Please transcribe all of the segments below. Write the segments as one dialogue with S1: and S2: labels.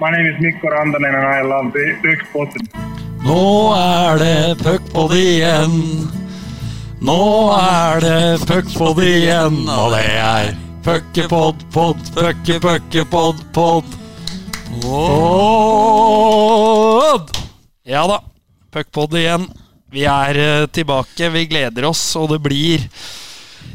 S1: My name is Mikko Rantanen and I love the Puckpod.
S2: Nå er det puckpod igjen. Nå er det puckpod igjen, og det er puckepod, pod, pucke, puckepod, pod, pod. Pod! Ja da, puckpod igjen. Vi er eh, tilbake, vi gleder oss, og det blir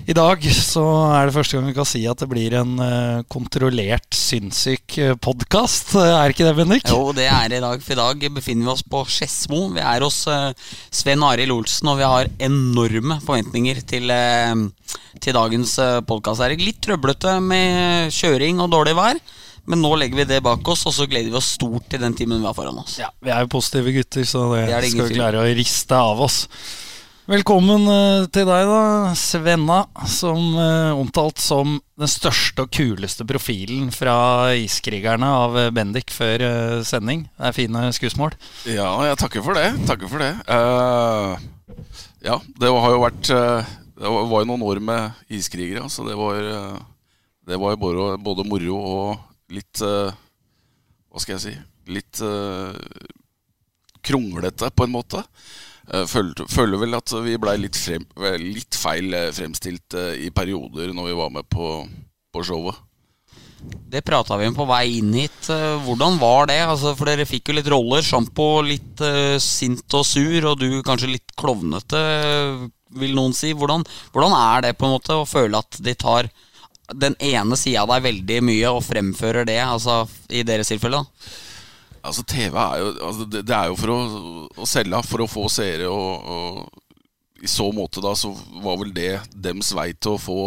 S2: i dag så er det første gang vi kan si at det blir en eh, kontrollert sinnssyk podkast. Er ikke det, Bendik?
S3: Jo, det er det i dag. For i dag befinner vi oss på Skedsmo. Vi er hos eh, Sven Arild Olsen, og vi har enorme forventninger til, eh, til dagens podkast. Litt trøblete med kjøring og dårlig vær. Men nå legger vi det bak oss, og så gleder vi oss stort til den timen vi har foran oss.
S2: Ja, Vi er jo positive gutter, så det,
S3: Det det
S2: skal vi klare å riste av oss. Velkommen eh, til deg, da, Svenna, som eh, omtalt som den største og kuleste profilen fra Iskrigerne av eh, Bendik før sending. Det er fine skussmål.
S4: Ja, jeg takker for det. Takker for det. Uh, ja, det har jo vært Det var jo noen år med iskrigere, så det var Det var både, både moro og litt uh, Hva skal jeg si Litt uh, kronglete, på en måte. Eh, føler vel at vi blei litt, frem, litt feil eh, fremstilt eh, i perioder når vi var med på, på showet.
S3: Det prata vi om på vei inn hit. Eh, Hvordan var det? Altså, for dere fikk jo litt roller. Sjampo litt uh, sint og sur, og du kanskje litt klovnete, vil noen si. Hvordan, hvordan er det på en måte å føle at de tar den ene sida av deg veldig mye og fremfører det, altså i deres tilfelle? da?
S4: Altså TV er jo altså, det, det er jo for å, å selge, for å få seere. Og, og i så måte da så var vel det dems vei til å få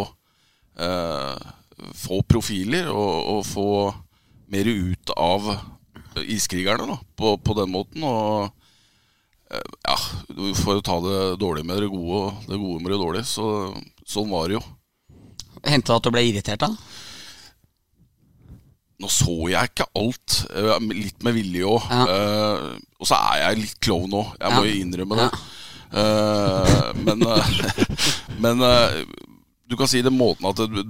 S4: eh, Få profiler og, og få mer ut av iskrigerne da, på, på den måten. Og eh, ja, for å ta det dårlige med det gode og det gode med det dårlige. Så, sånn var det jo.
S3: Hendte det at du ble irritert da?
S4: Nå så jeg ikke alt. eh, Litt med vilje òg.
S3: Ja.
S4: og så er jeg litt klovn òg. Jeg må
S3: Ja.
S4: jo innrømme det. Uh, men men du kan si det måten at du,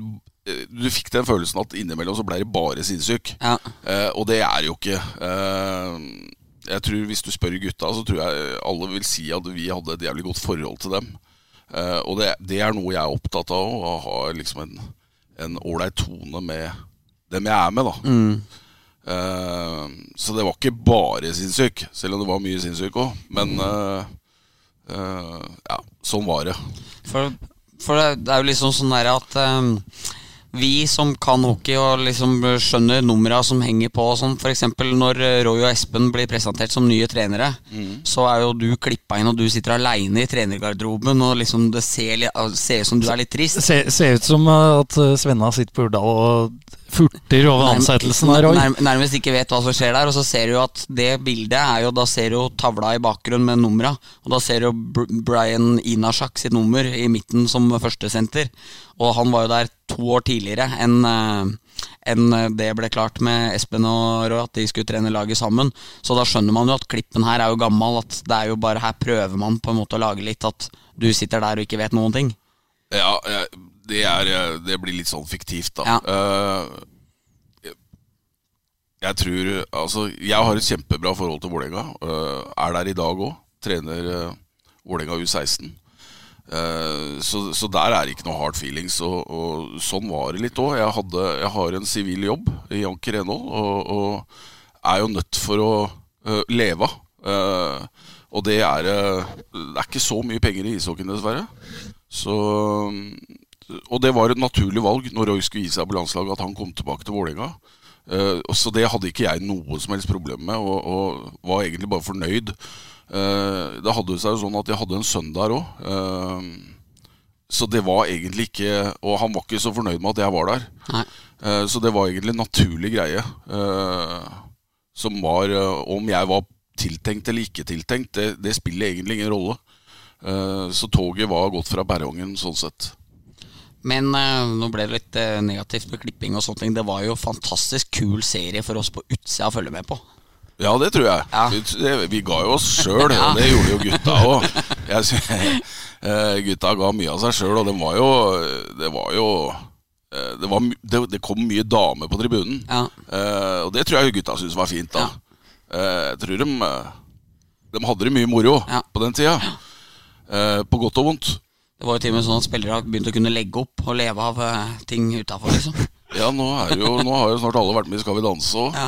S4: du fikk den følelsen at innimellom så ble det bare sinnssyk.
S3: Ja.
S4: Og det er jo ikke. Jeg tror Hvis du spør gutta, så tror jeg alle vil si at vi hadde et jævlig godt forhold til dem. Uh, og det, det er noe jeg er opptatt av, å ha liksom en en ålreit tone med dem jeg er med. da Eh, Så det var ikke bare sinnssyk, selv om det var mye sinnssyk òg. Men uh, uh, ja, sånn var det.
S3: For, for det, det er jo liksom sånn der at um, vi som kan hockey og liksom skjønner numra som henger på sånn, f.eks. når Roy og Espen blir presentert som nye trenere, så er jo du klippa inn, og du sitter aleine i trenergarderoben, og liksom det ser, ser ut som du er litt trist.
S2: Ser, se ut som at Svenna sitter på Urdal og furter over ansettelsen der
S3: òg. Nærmest ikke vet hva som skjer der. Og så ser du jo at det bildet er jo Da ser du tavla i bakgrunnen med numra. Og da ser du Brian Inashak sitt nummer i midten som førstesenter. Og han var jo der to år tidligere enn eh, enn det ble klart med Espen og Roy, at de skulle trene laget sammen. Så da skjønner man jo at klippen her er jo gammel. At det er jo bare her prøver man på en måte å lage litt at du sitter der og ikke vet noen ting.
S4: Ja, jeg- det, er, eh, det blir litt sånn fiktivt, da.
S3: Ja.
S4: Uh, jeg- tror Altså, jeg har et kjempebra forhold til Vålerenga. Uh, er der i dag òg. Trener uh, Vålerenga U16. Eh, så, så der er det ikke noe hard feelings. Og, og sånn var det litt òg. Jeg, jeg har en sivil jobb i Anker Renhold, og, og er jo nødt for å leve av. Og det er Det er ikke så mye penger i ishockeyen, dessverre. Så Og det var et naturlig valg når Roy skulle gi seg på landslaget, at han kom tilbake til Vålerenga. Eh, så det hadde ikke jeg noe som helst problem med, og, og var egentlig bare fornøyd. Eh, det hadde seg jo sånn at jeg hadde en sønn der òg. så det var egentlig ikke Og han var ikke så fornøyd med at jeg var der. Eh, så det var egentlig en naturlig greie. eh, som var eh, Om jeg var tiltenkt eller ikke tiltenkt, det, det spiller egentlig ingen rolle. Eh, så toget var gått fra berrongen sånn sett.
S3: Men eh, nå ble det litt eh, negativt med klipping og sånne ting. Det var jo fantastisk kul serie for oss på utsida å følge med på.
S4: Ja, det tror jeg.
S3: Ja.
S4: Vi, det, vi ga jo oss sjøl, og det gjorde jo gutta òg. Gutta ga mye av seg sjøl, og det var jo, det var jo eh, det, var, my- det, det kom mye damer på tribunen.
S3: Ja.
S4: Eh, og det tror jeg gutta syntes var fint. da Eh, Jeg tror de, eh, de hadde det mye moro
S3: Ja.
S4: på den tida. Eh, på godt og vondt.
S3: Det var jo til og med sånn at spillere har begynt å kunne legge opp og leve av uh, ting utafor, liksom.
S4: Ja, nå, er jo, nå har jo snart alle vært med i Skal vi danse òg.
S3: Ja.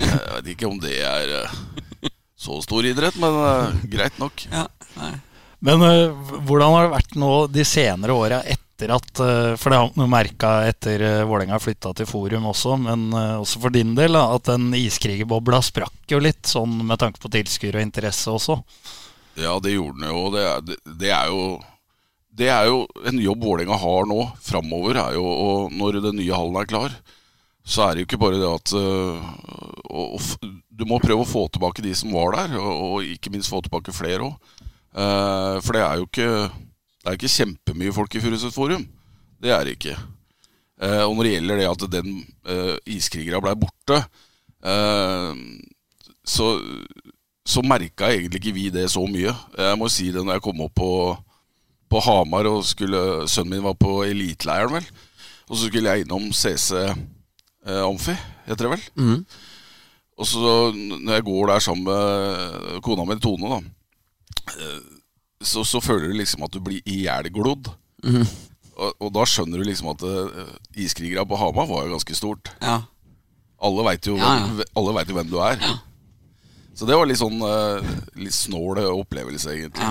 S4: Jeg vet ikke om det er uh, så stor idrett, men uh, greit nok.
S3: Ja. Nei.
S2: Men hvordan har det vært nå de senere åra etter at For det har man merka etter uh, Vålerenga flytta til Forum også, men også for din del, at den iskrigerbobla sprakk jo litt, sånn med tanke på tilskuere og interesse også.
S4: Ja, det gjorde den jo. Det er, det, det er jo det er jo en jobb Vålerenga har nå framover. er og Når den nye hallen er klar, så er det jo ikke bare det at øh, og, og, Du må prøve å få tilbake de som var der, og, og ikke minst få tilbake flere òg. for det er jo ikke Det er ikke kjempemye folk i Furuset Forum. Det er det ikke. Uh, og når det gjelder det at den uh, iskrigera blei borte, uh, så så merka egentlig ikke vi det så mye. Jeg må si det når jeg kom opp på, på Hamar og skulle Sønnen min var på eliteleiren, vel. Og så skulle jeg innom CC eh, Amfi, heter det vel.
S3: Mm.
S4: Og så når jeg går der sammen med kona mi Tone, da, eh, så, så føler du liksom at du blir ihjelglodd.
S3: Mm.
S4: Og, og da skjønner du liksom at uh, iskrigere på Hamar var jo ganske stort.
S3: Ja.
S4: Alle veit jo,
S3: Ja, ja.
S4: jo hvem du er. Så det var litt sånn eh, litt snål opplevelse, egentlig.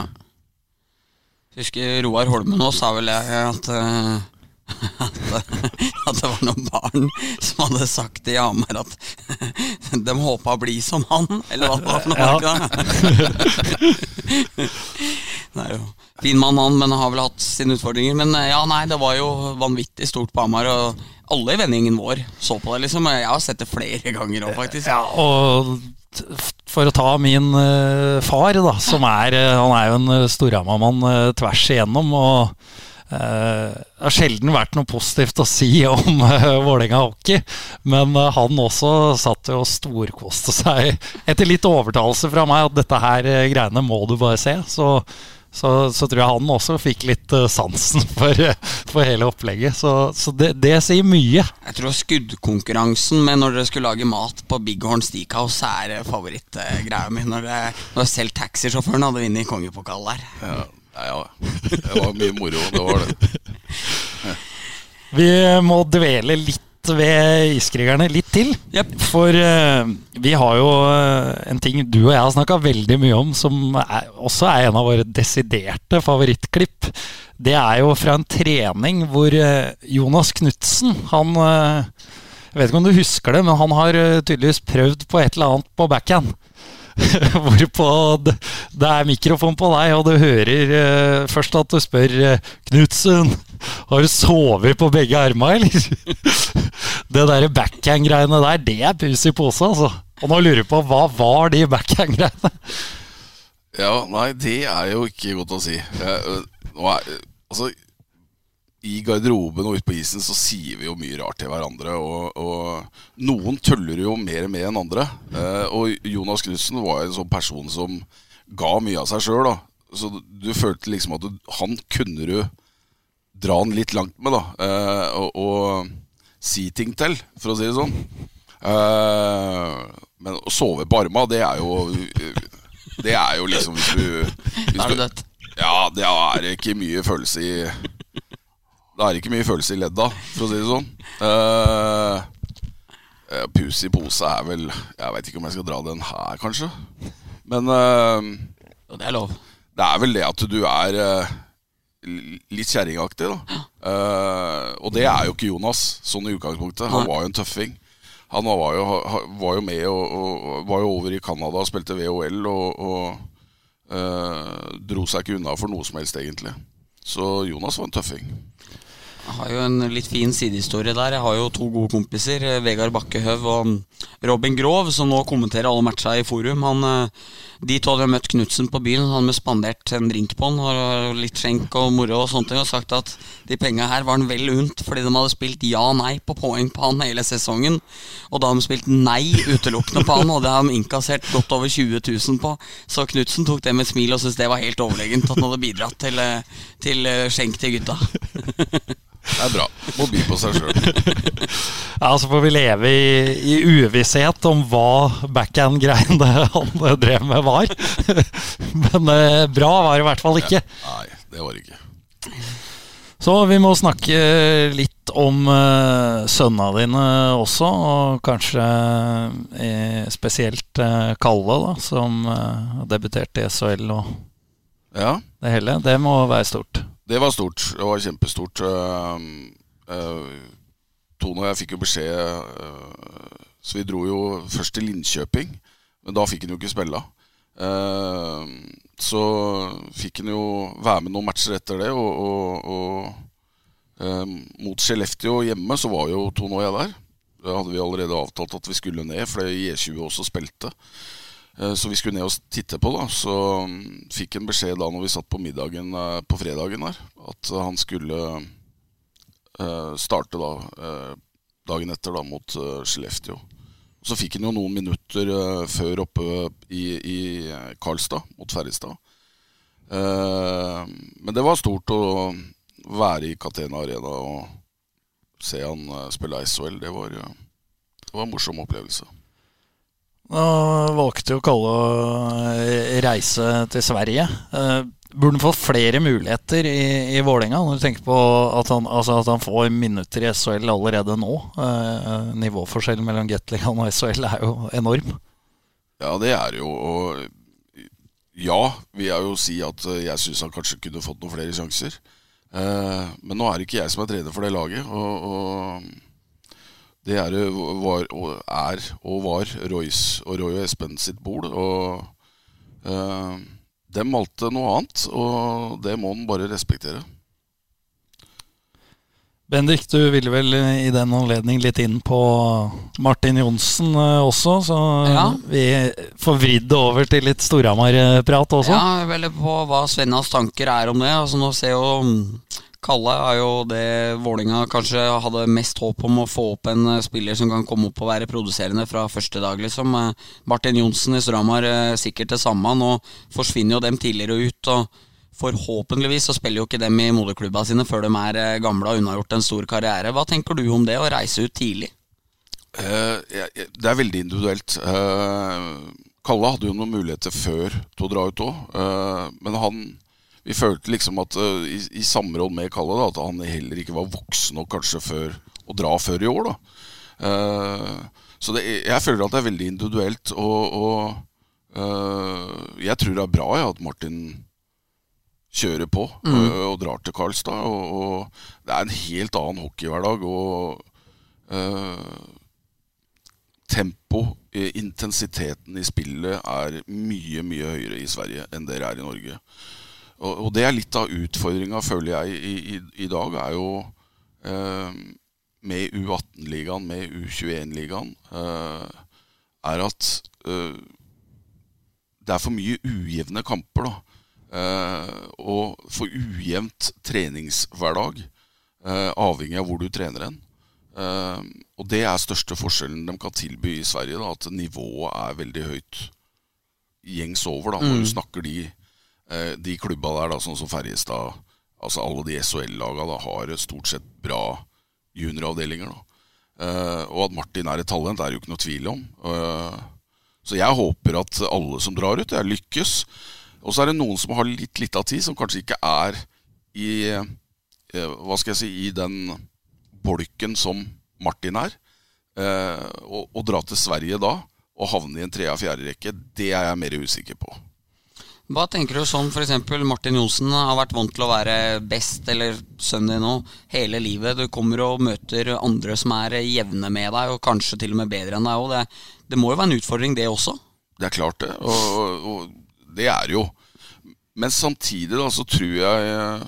S3: Husker Roar Holmen òg sa vel jeg at, eh, at, at det var noen barn som hadde sagt i Hamar at de håpa å bli som han, eller hva det var for noe.
S2: Ja.
S3: det er jo fin mann, han, men har vel hatt sine utfordringer. Men eh, ja, nei, det var jo vanvittig stort på Hamar, og alle i vendingen vår så på det, liksom. Jeg har sett det flere ganger òg, faktisk.
S2: Ja, og for å ta min øh, far, da, som er øh, Han er jo en uh, Storhamar-mann tvers igjennom. Og Uh, det har sjelden vært noe positivt å si om uh, Vålerenga hockey. Men uh, han også satt og storkoste seg etter litt overtalelse fra meg at dette her uh, greiene må du bare se. Så så, så tror jeg han også fikk litt øh, sansen for, øh, for hele opplegget. Så, så det, det sier mye.
S3: Jeg tror skuddkonkurransen med når dere skulle lage mat på Big Horn Steakhouse, er eh, favorittgreia mi. Når, det- når selv taxisjåføren hadde vunnet kongepokal der.
S4: Ja, ja. Det var mye moro, det var det.
S2: Vi må dvele litt ved iskrigerne litt til.
S3: Yep.
S2: For uh, vi har jo eh, en ting du og jeg har snakka veldig mye om, som er, også er en av våre desiderte favorittklipp. Det er jo fra en trening hvor uh, Jonas Knutsen Han uh, Jeg vet ikke om du husker det, men han har tydeligvis prøvd på et eller annet på backhand. Hvorpå det, det er mikrofon på deg, og du hører eh, først at du spør eh, Knutsen, har du sovet på begge armene, eller? det der backhand-greiene der, det er pus i pose, altså. Og nå lurer jeg på, hva var de backhand-greiene?
S4: Ja, nei, det er jo ikke godt å si. Jeg, øh, nå er, altså, I garderoben og ute på isen så sier vi jo mye rart til hverandre. Og, og noen tøller jo mer med enn andre. Eh, og Jonas Knutsen var en sånn person som ga mye av seg sjøl. Så du følte liksom at du, han kunne du dra han litt langt med, da. Eh, og, og si ting til, for å si det sånn. Eh, men å sove på arma, det er jo Det er jo liksom hvis du, hvis
S3: er
S4: du
S3: dødt.
S4: Ja, det er ikke mye følelse i Det er ikke mye følelse i ledda, for å si det sånn. Eh, pus i pose er vel Jeg veit ikke om jeg skal dra den her, kanskje. Men
S3: uh, det er lov.
S4: det er vel det at du er uh, litt kjerringaktig, da. Og det er jo ikke Jonas, sånn i utgangspunktet. Han var jo en tøffing. Han var jo, var jo med og, og var jo over i Canada og spilte VHL og, og dro seg ikke unna for noe som helst, egentlig. Så Jonas var en tøffing.
S3: Jeg har jo en litt fin sidehistorie der. Jeg har jo to gode kompiser, eh, Vegard Bakkehøv og Robin Grov, som nå kommenterer alle matcha i forum. Han, eh, de to hadde møtt Knutsen på byen. Han hadde spandert en drink på han, og litt skjenk og moro og sånne ting, og sagt at de penga her var han vel unt, fordi de hadde spilt ja-nei på poeng på han hele sesongen. Og da hadde de spilt nei utelukkende på han, og det hadde de innkassert godt over 20 000 på. Så Knutsen tok det med et smil og syntes det var helt overlegent at han hadde bidratt til, eh, til skjenk til gutta.
S4: Det er bra. Må by på seg sjøl.
S2: Ja, så får vi leve i, i uvisshet om hva backhand-greiene han drev med, var. Men eh, bra var det i hvert fall ikke.
S4: Nei, det var det ikke.
S2: Så vi må snakke litt om eh, sønna dine også, og kanskje eh, spesielt eh, Kalle, da, som uh, debuterte i SHL og
S4: Ja,
S2: det hele. Det må være stort.
S4: Det var stort. Det var kjempestort. Uh, uh, Tone og jeg fikk jo beskjed uh, Så vi dro jo først til Linköping, men da fikk han jo ikke spille. Uh, så fikk han jo være med noen matcher etter det, og, og, og eh, mot Skellefteå hjemme så var jo Tone og jeg der. Da hadde vi allerede avtalt at vi skulle ned, for J20 også spilte. Eh, så vi skulle ned og titte på, da. Så mm, fikk han beskjed da når vi satt på middagen eh, på fredagen der, at han skulle eh, starte da dagen etter da mot Skellefteå. Så fikk han jo noen minutter før oppe i, i Karlstad mot Ferrestad. Men det var stort å være i Catena Arena og se han spille SHL. Det var, det var en morsom opplevelse.
S2: Nå valgte jo Kalle å eh, reise til Sverige. Eh, Burde han fått flere muligheter i, i Vålerenga, når du tenker på at han, altså at han får minutter i SHL allerede nå? Eh, nivåforskjellen mellom Gateligaen og SHL er jo enorm.
S4: Ja, det er jo. Og ja, vil jeg jo si at jeg syns han kanskje kunne fått noen flere sjanser. Men nå er det ikke jeg som er trener for det laget. Og, og det er, var, og er og var Royce og Roy og Espen sitt bord. Og eh, dem valgte noe annet, og det må en bare respektere.
S2: Bendik, du ville vel i den anledning litt inn på Martin Johnsen eh, også, så
S3: Ja.
S2: vi får vridd det over til litt Storhamar-prat også.
S3: Ja, veldig på hva Svennas tanker er om det. Altså Nå ser jo Kalle er jo det Vålinga kanskje hadde mest håp om å få opp en eh, spiller som kan komme opp og være produserende fra første dag, liksom. Eh, Martin Johnsen i Storhamar eh, sikkert det samme. Nå forsvinner jo dem tidligere ut. og Forhåpentligvis så spiller jo ikke dem i moderklubba sine før de er gamle og unnagjort en stor karriere. Hva tenker du om det, å reise ut tidlig?
S4: Det er veldig individuelt. Kalle hadde jo noen muligheter før til å dra ut òg, men han Vi følte liksom at eh, i, i samråd med Kalle da, at han heller ikke var voksen nok kanskje før å dra før i år. da Uh, Så det, jeg føler at det er veldig individuelt, og, og uh, jeg tror det er bra ja, at Martin kjører på og, og drar til Karlstad. Og, og det er en helt annen hockeyhverdag. Og uh, tempo, intensiteten i spillet er mye, mye høyere i Sverige enn det er i Norge. Og, og det er litt av utfordringa, føler jeg, i, i, i dag, er jo eh, med U18-ligaen, med U21-ligaen, eh, er at eh, det er for mye ujevne kamper, da. Eh, og for ujevnt treningshverdag, eh, avhengig av hvor du trener hen. Eh, og det er største forskjellen de kan tilby i Sverige, da, at nivået er veldig høyt gjengs over. da, Når du snakker de, de klubba der, da, sånn som Ferjestad, altså alle de SHL-laga, har stort sett bra junioravdelinger. Eh, og at Martin er et talent, er jo ikke noe tvil om. Eh, så jeg håper at alle som drar ut, jeg lykkes. Og så er det noen som har litt lita tid, som kanskje ikke er i eh, Hva skal jeg si I den bolken som Martin er. Eh, å, dra til Sverige da og havne i en tre- og fjerde rekke, det er jeg mer usikker på.
S3: Hva tenker du sånn f.eks. Martin Johnsen har vært vant til å være best, eller sønnen din nå, hele livet. Du kommer og møter andre som er jevne med deg, og kanskje til og med bedre enn deg òg. Det, det må jo være en utfordring, det også?
S4: Det er klart det, og, og, det er jo. Men samtidig da, så tror jeg eh,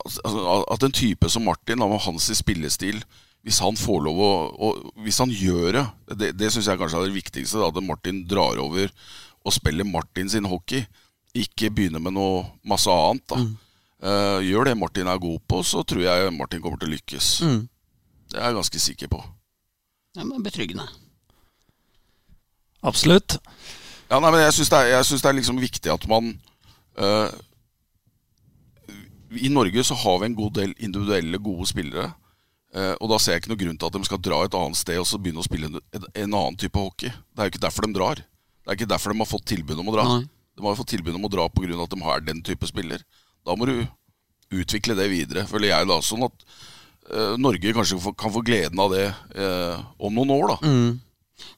S4: altså, at en type som Martin, med hans spillestil Hvis han får lov å og Hvis han gjør det Det, det syns jeg kanskje er det viktigste. Da, at Martin drar over og spiller Martin sin hockey. Ikke begynner med noe masse annet. da Eh, Gjør det Martin er god på, så tror jeg Martin kommer til å lykkes.
S3: Mm.
S4: Det er jeg ganske sikker på.
S3: Ja, men Betryggende.
S2: Absolutt.
S4: Ja, nei, men jeg syns det, synes det er liksom viktig at man uh, I Norge så har vi en god del individuelle, gode spillere. Uh, og da ser jeg ikke noe grunn til at de skal dra et annet sted og så begynne å spille en, en, en annen type hockey. Det er jo ikke derfor de drar. Det er ikke derfor de har fått tilbud om å dra.
S3: Nei.
S4: De har fått tilbud om å dra pga. at de har den type spiller. Da må du utvikle det videre, føler jeg da. Sånn at uh, Norge kanskje kan få gleden av det uh, om noen år, da.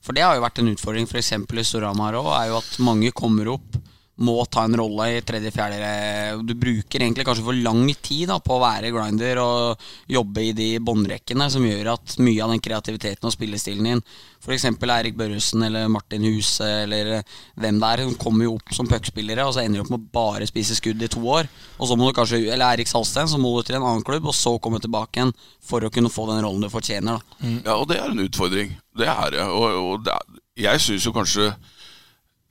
S3: For det har jo vært en utfordring f.eks. i Storhamar òg, er jo at mange kommer opp, må ta en rolle i tredje-fjerde Du bruker egentlig kanskje for lang tid da på å være grinder og jobbe i de båndrekkene som gjør at mye av den kreativiteten og spillestilen din, f.eks. Eirik Børresen eller Martin Huse eller hvem det er, som kommer jo opp som puckspillere, og så ender du opp med å bare spise skudd i to år. Og så må du kanskje, Eller Eirik Salsten, så må du til en annen klubb, og så komme tilbake igjen for å kunne få den rollen du fortjener. da
S4: Ja, og det er en utfordring. Det er det. Og, og det er, jeg syns jo kanskje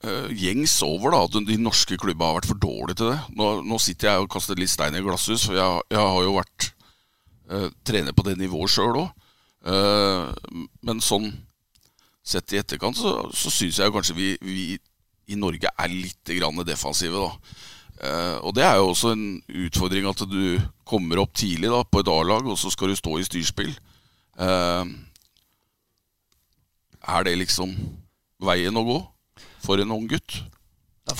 S4: gjengs over da at de norske klubbene har vært for dårlige til det. Nå, nå sitter jeg og kaster litt stein i glasshus, for jeg, jeg har jo vært uh, trener på det nivået sjøl òg. men sånn sett i etterkant så, så syns jeg kanskje vi, vi i Norge er litt grann defensive, da. Uh, og det er jo også en utfordring at du kommer opp tidlig da på et A-lag, og så skal du stå i styrspill. Eh, er det liksom veien å gå for en ung gutt?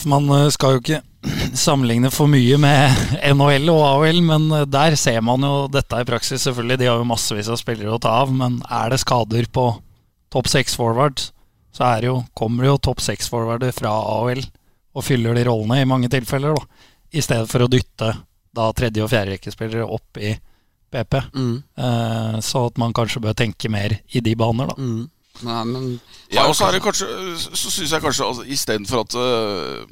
S2: Man eh, skal jo ikke sammenligne for mye med NHL og AHL, men eh, der ser man jo dette i praksis. Selvfølgelig, De har jo massevis av spillere å ta av, men er det skader på topp seks forward, så er det jo, kommer det jo topp seks forwarder fra AHL og fyller de rollene i mange tilfeller, da. I stedet for å dytte da tredje- og fjerderekkespillere opp i PP. Eh, så at man kanskje bør tenke mer i de baner, da.
S3: Nei, men
S4: Ja, og så er det kanskje Så syns jeg kanskje altså, istedenfor at uh,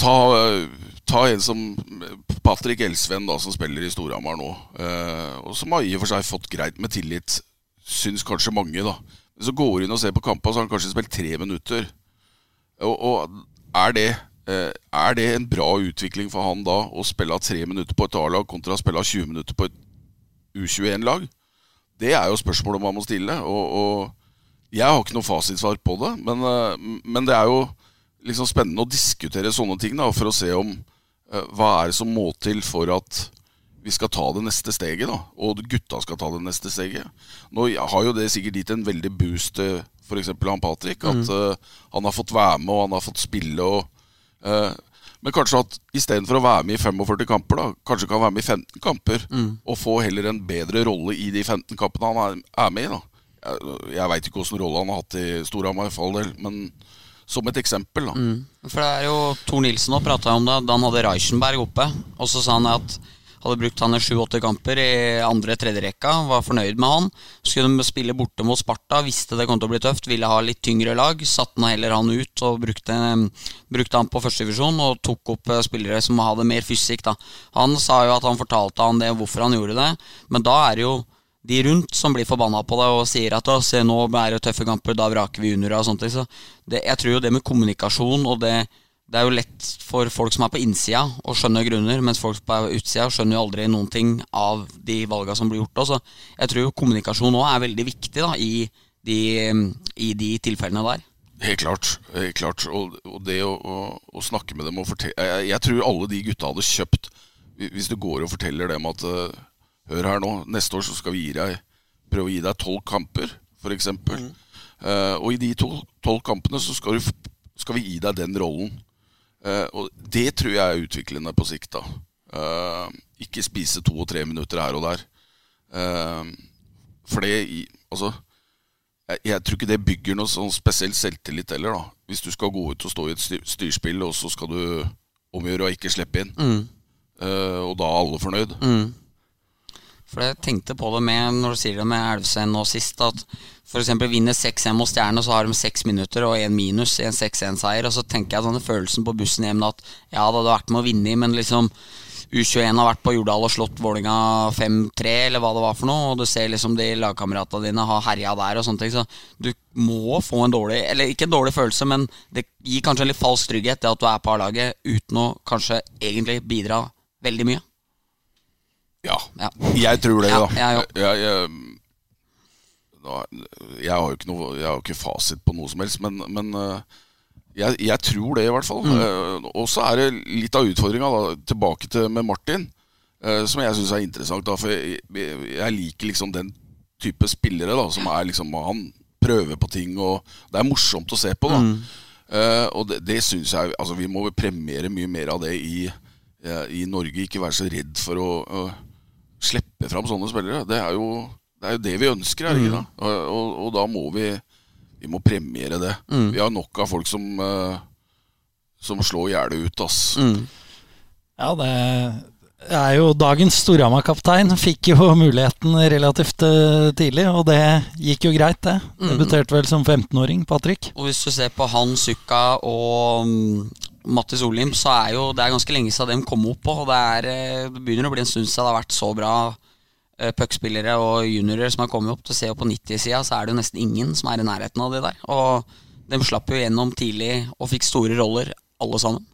S4: ta, uh, ta en som Patrick Elsven, da, som spiller i Storhamar nå, uh, og som har i og for seg fått greit med tillit, syns kanskje mange, da. Så går du inn og ser på kampa, så har han kanskje spilt tre minutter. Og, og er det eh, Er det en bra utvikling for han da å spille tre minutter på et A-lag kontra å spille 20 minutter på et U21-lag? Det er jo spørsmålet man må stille. Og, og jeg har ikke noe fasitsvar på det, men, eh, men det er jo liksom spennende å diskutere sånne ting da, for å se om eh, hva er det som må til for at vi skal ta det neste steget, da, og gutta skal ta det neste steget. Nå har jo det sikkert gitt en veldig boost til f.eks. han Patrick. At eh, han har fått være med, og han har fått spille. og eh, Men kanskje at istedenfor å være med i 45 kamper, da, kanskje kan være med i 15 kamper. Og få heller en bedre rolle i de 15 kampene han er, er med i. da Jeg, jeg veit ikke åssen rolle han har hatt i Storhamar, for all del, men som et eksempel. da
S3: For det er jo Tor Nilsen også prata om det da han hadde Reichenberg oppe. Og så sa han at hadde brukt han i sju-åtte kamper i andre-tredje rekka, var fornøyd med han. Skulle de spille borte mot Sparta, visste det kom til å bli tøft, ville ha litt tyngre lag. Satte han heller han ut og brukte, brukte han på førstedivisjon og tok opp eh, spillere som hadde mer fysikk. da Han sa jo at han fortalte han det, hvorfor han gjorde det, men da er det jo de rundt som blir forbanna på det og sier at se nå er det tøffe kamper, da vraker vi juniorer og sånt. Så det, jeg tror jo det med kommunikasjon og det det er jo lett for folk som er på innsida å skjønne grunner, mens folk på utsida skjønner jo aldri noen ting av de valga som blir gjort. Også. Jeg tror kommunikasjon òg er veldig viktig da, i, de, i de tilfellene der.
S4: Helt klart. helt klart Og, og det å, å, å snakke med dem og fortelle jeg, jeg tror alle de gutta hadde kjøpt Hvis du går og forteller dem at eh, Hør her nå, neste år så skal vi gi deg prøve å gi deg tolv kamper, f.eks. Mm. og i de tolv kampene så skal, du, skal vi gi deg den rollen. Eh, og det tror jeg er utviklende på sikt. da Eh, Ikke spise to og tre minutter her og der. Eh, for det i- Altså jeg, jeg tror ikke det bygger noe sånn spesiell selvtillit heller, da. Hvis du skal gå ut og stå i et styr, styrspill, og så skal du omgjøre å ikke slippe inn. Eh, og da er alle fornøyd.
S3: For jeg tenkte på det med når du sier det med Elvsen nå sist, at f.eks. vinner 6-1 mot Stjerne, så har de seks minutter og én minus i en 6-1-seier. Og så tenker jeg denne følelsen på bussen hjem at ja, det hadde vært med å vinne, men liksom U21 har vært på Jordal og slått Vålinga 5-3, eller hva det var for noe, og du ser liksom de lagkameratene dine har herja der og sånne ting, så du må få en dårlig Eller ikke en dårlig følelse, men det gir kanskje en litt falsk trygghet, det at du er på A-laget uten å kanskje egentlig bidra veldig mye.
S4: Ja,
S3: Ja.
S4: jeg tror det,
S3: Ja,
S4: da.
S3: jeg òg.
S4: jeg, jeg, jeg har noe Jeg har jo ikke fasit på noe som helst, men, men eh, Jeg, jeg tror det, i hvert fall. Mm. og så er det litt av utfordringa tilbake til med Martin, eh, som jeg syns er interessant. Da, for jeg, jeg, liker liksom den type spillere da, som er liksom Han prøver på ting, og det er morsomt å se på. da Eh, Og det, det syns jeg Altså, vi må premiere mye mer av det i, eh, i Norge. Ikke være så redd for å å slippe fram sånne spillere. Det er jo det, er jo det vi ønsker, er det ikke da? Og, og, og da må vi vi må premiere det. Vi har nok av folk som uh, Som slår gjerdet ut, ass.
S2: Ja, det er jo dagens Storhamar-kaptein. Fikk jo muligheten relativt eh, tidlig, og det gikk jo greit, det. Debuterte vel som 15-åring, Patrick.
S3: Og hvis du ser på han, Sukka og mm, Mattis Olim, så er jo det er ganske lenge siden de kom opp. Og det, er, eh, det begynner å bli en stund siden det har vært så bra puckspillere og juniorer som har kommet opp. til ser jo på 90-sida, så er det jo nesten ingen som er i nærheten av det der. Og de slapp jo gjennom tidlig og fikk store roller, alle sammen.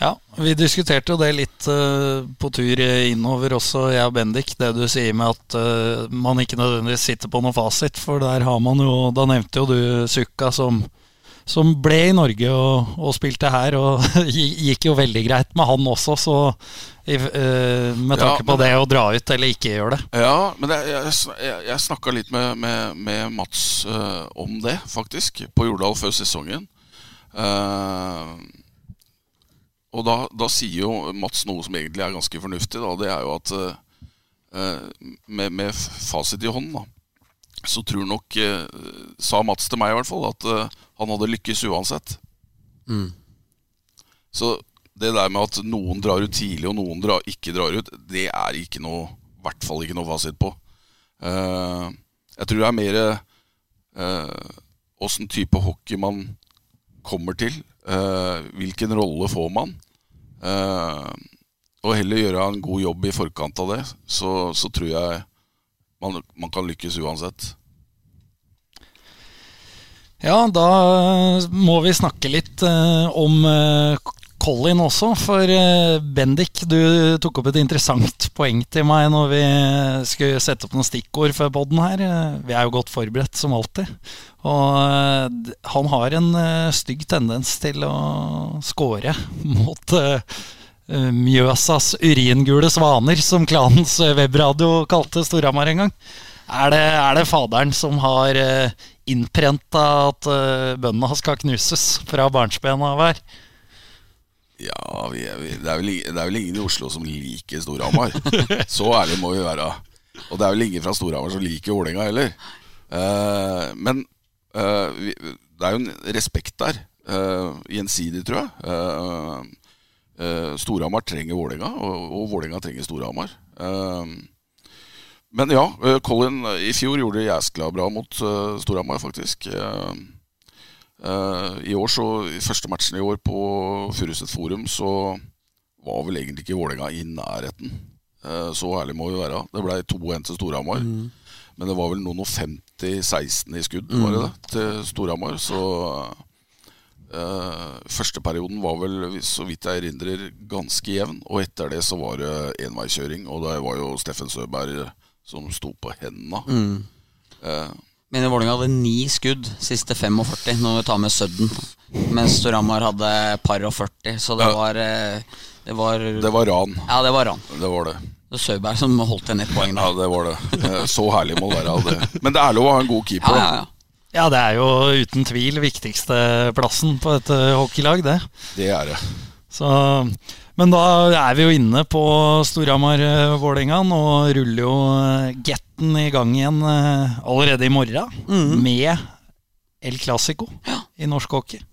S2: Ja, vi diskuterte jo det litt uh, på tur innover også, jeg og Bendik. Det du sier med at uh, man ikke nødvendigvis sitter på noen fasit. For der har man jo Da nevnte jo du Sukka som, som ble i Norge og, og spilte her. Og gikk jo veldig greit med han også, så i, uh, med
S4: Ja,
S2: tanke på det å dra ut eller ikke gjøre det.
S4: Ja, men det, jeg, jeg, jeg snakka litt med, med, med Mats uh, om det, faktisk, på Jordal før sesongen. Uh, og da, da sier jo Mats noe som egentlig er ganske fornuftig. Da. Det er jo at med, med fasit i hånden, da, så tror nok eh, Sa Mats til meg i hvert fall at eh, han hadde lykkes uansett. Så det der med at noen drar ut tidlig og noen drar, ikke drar ut, det er ikke noe i hvert fall ikke noe fasit på. Eh, jeg tror det er mer åssen type hockey man kommer til. eh, hvilken rolle får man? Eh, og heller gjøre en god jobb i forkant av det, så, så tror jeg man, man kan lykkes uansett.
S2: Ja, da må vi snakke litt eh, om eh, Colin også. For eh, Bendik, du tok opp et interessant poeng til meg når vi skulle sette opp noen stikkord for podden her. Eh, Vi er jo godt forberedt, som alltid. Og eh, han har en eh, stygg tendens til å score mot eh, eh, Mjøsas uringule svaner, som klanens eh, webradio kalte Storhamar en gang. Er det, er det faderen som har uh, innprenta at bøndene skal knuses fra barnsben av her?
S4: Ja, vi, er- vi, det, er vel, det er vel ingen i Oslo som liker Storhamar. Så ærlig må vi være. Og det er vel ingen fra Storhamar som liker Vålerenga heller. Uh, men uh, vi, det er jo en respekt der. Uh, gjensidig, tror jeg. Uh, Storhamar trenger Vålerenga, og, og Vålerenga trenger Storhamar. Eh, men ja, eh, Colin i fjor gjorde jæskla bra mot uh, Storhamar, faktisk. I år så, i første matchen i år på Furuset Forum så var vel egentlig ikke Vålerenga i nærheten. Så ærlig må vi være. Det ble 2-1 til Storhamar. Men det var vel noen og 50-16 i skudd var det det, til Storhamar. Så eh, første perioden var vel, så vidt jeg erindrer, ganske jevn. Og etter det så var det enveiskjøring. Og det var jo Steffen Søberg som sto på hendene. Mm.
S3: Uh, Mine Vålerenga hadde ni skudd siste 45 når vi tar med Sudden. Mens Storhamar hadde par og 40, så det
S4: Ja.
S3: var eh, Det var
S4: det var ran.
S3: Ja, det var ran.
S4: Det var det.
S3: Det var Søberg som holdt igjen ett poeng
S4: Ja, det var det. Eh, Så herlig må det være. det. Men det er lov å ha en god keeper.
S3: Ja, ja, ja.
S2: Ja, det er jo uten tvil viktigste plassen på et eh, hockeylag, det.
S4: Det er det.
S2: Så, men da er vi jo inne på Storhamar-Vålerenga. Nå ruller jo eh, Getten i gang igjen eh, allerede i morgen med El Clásico i norsk hockey.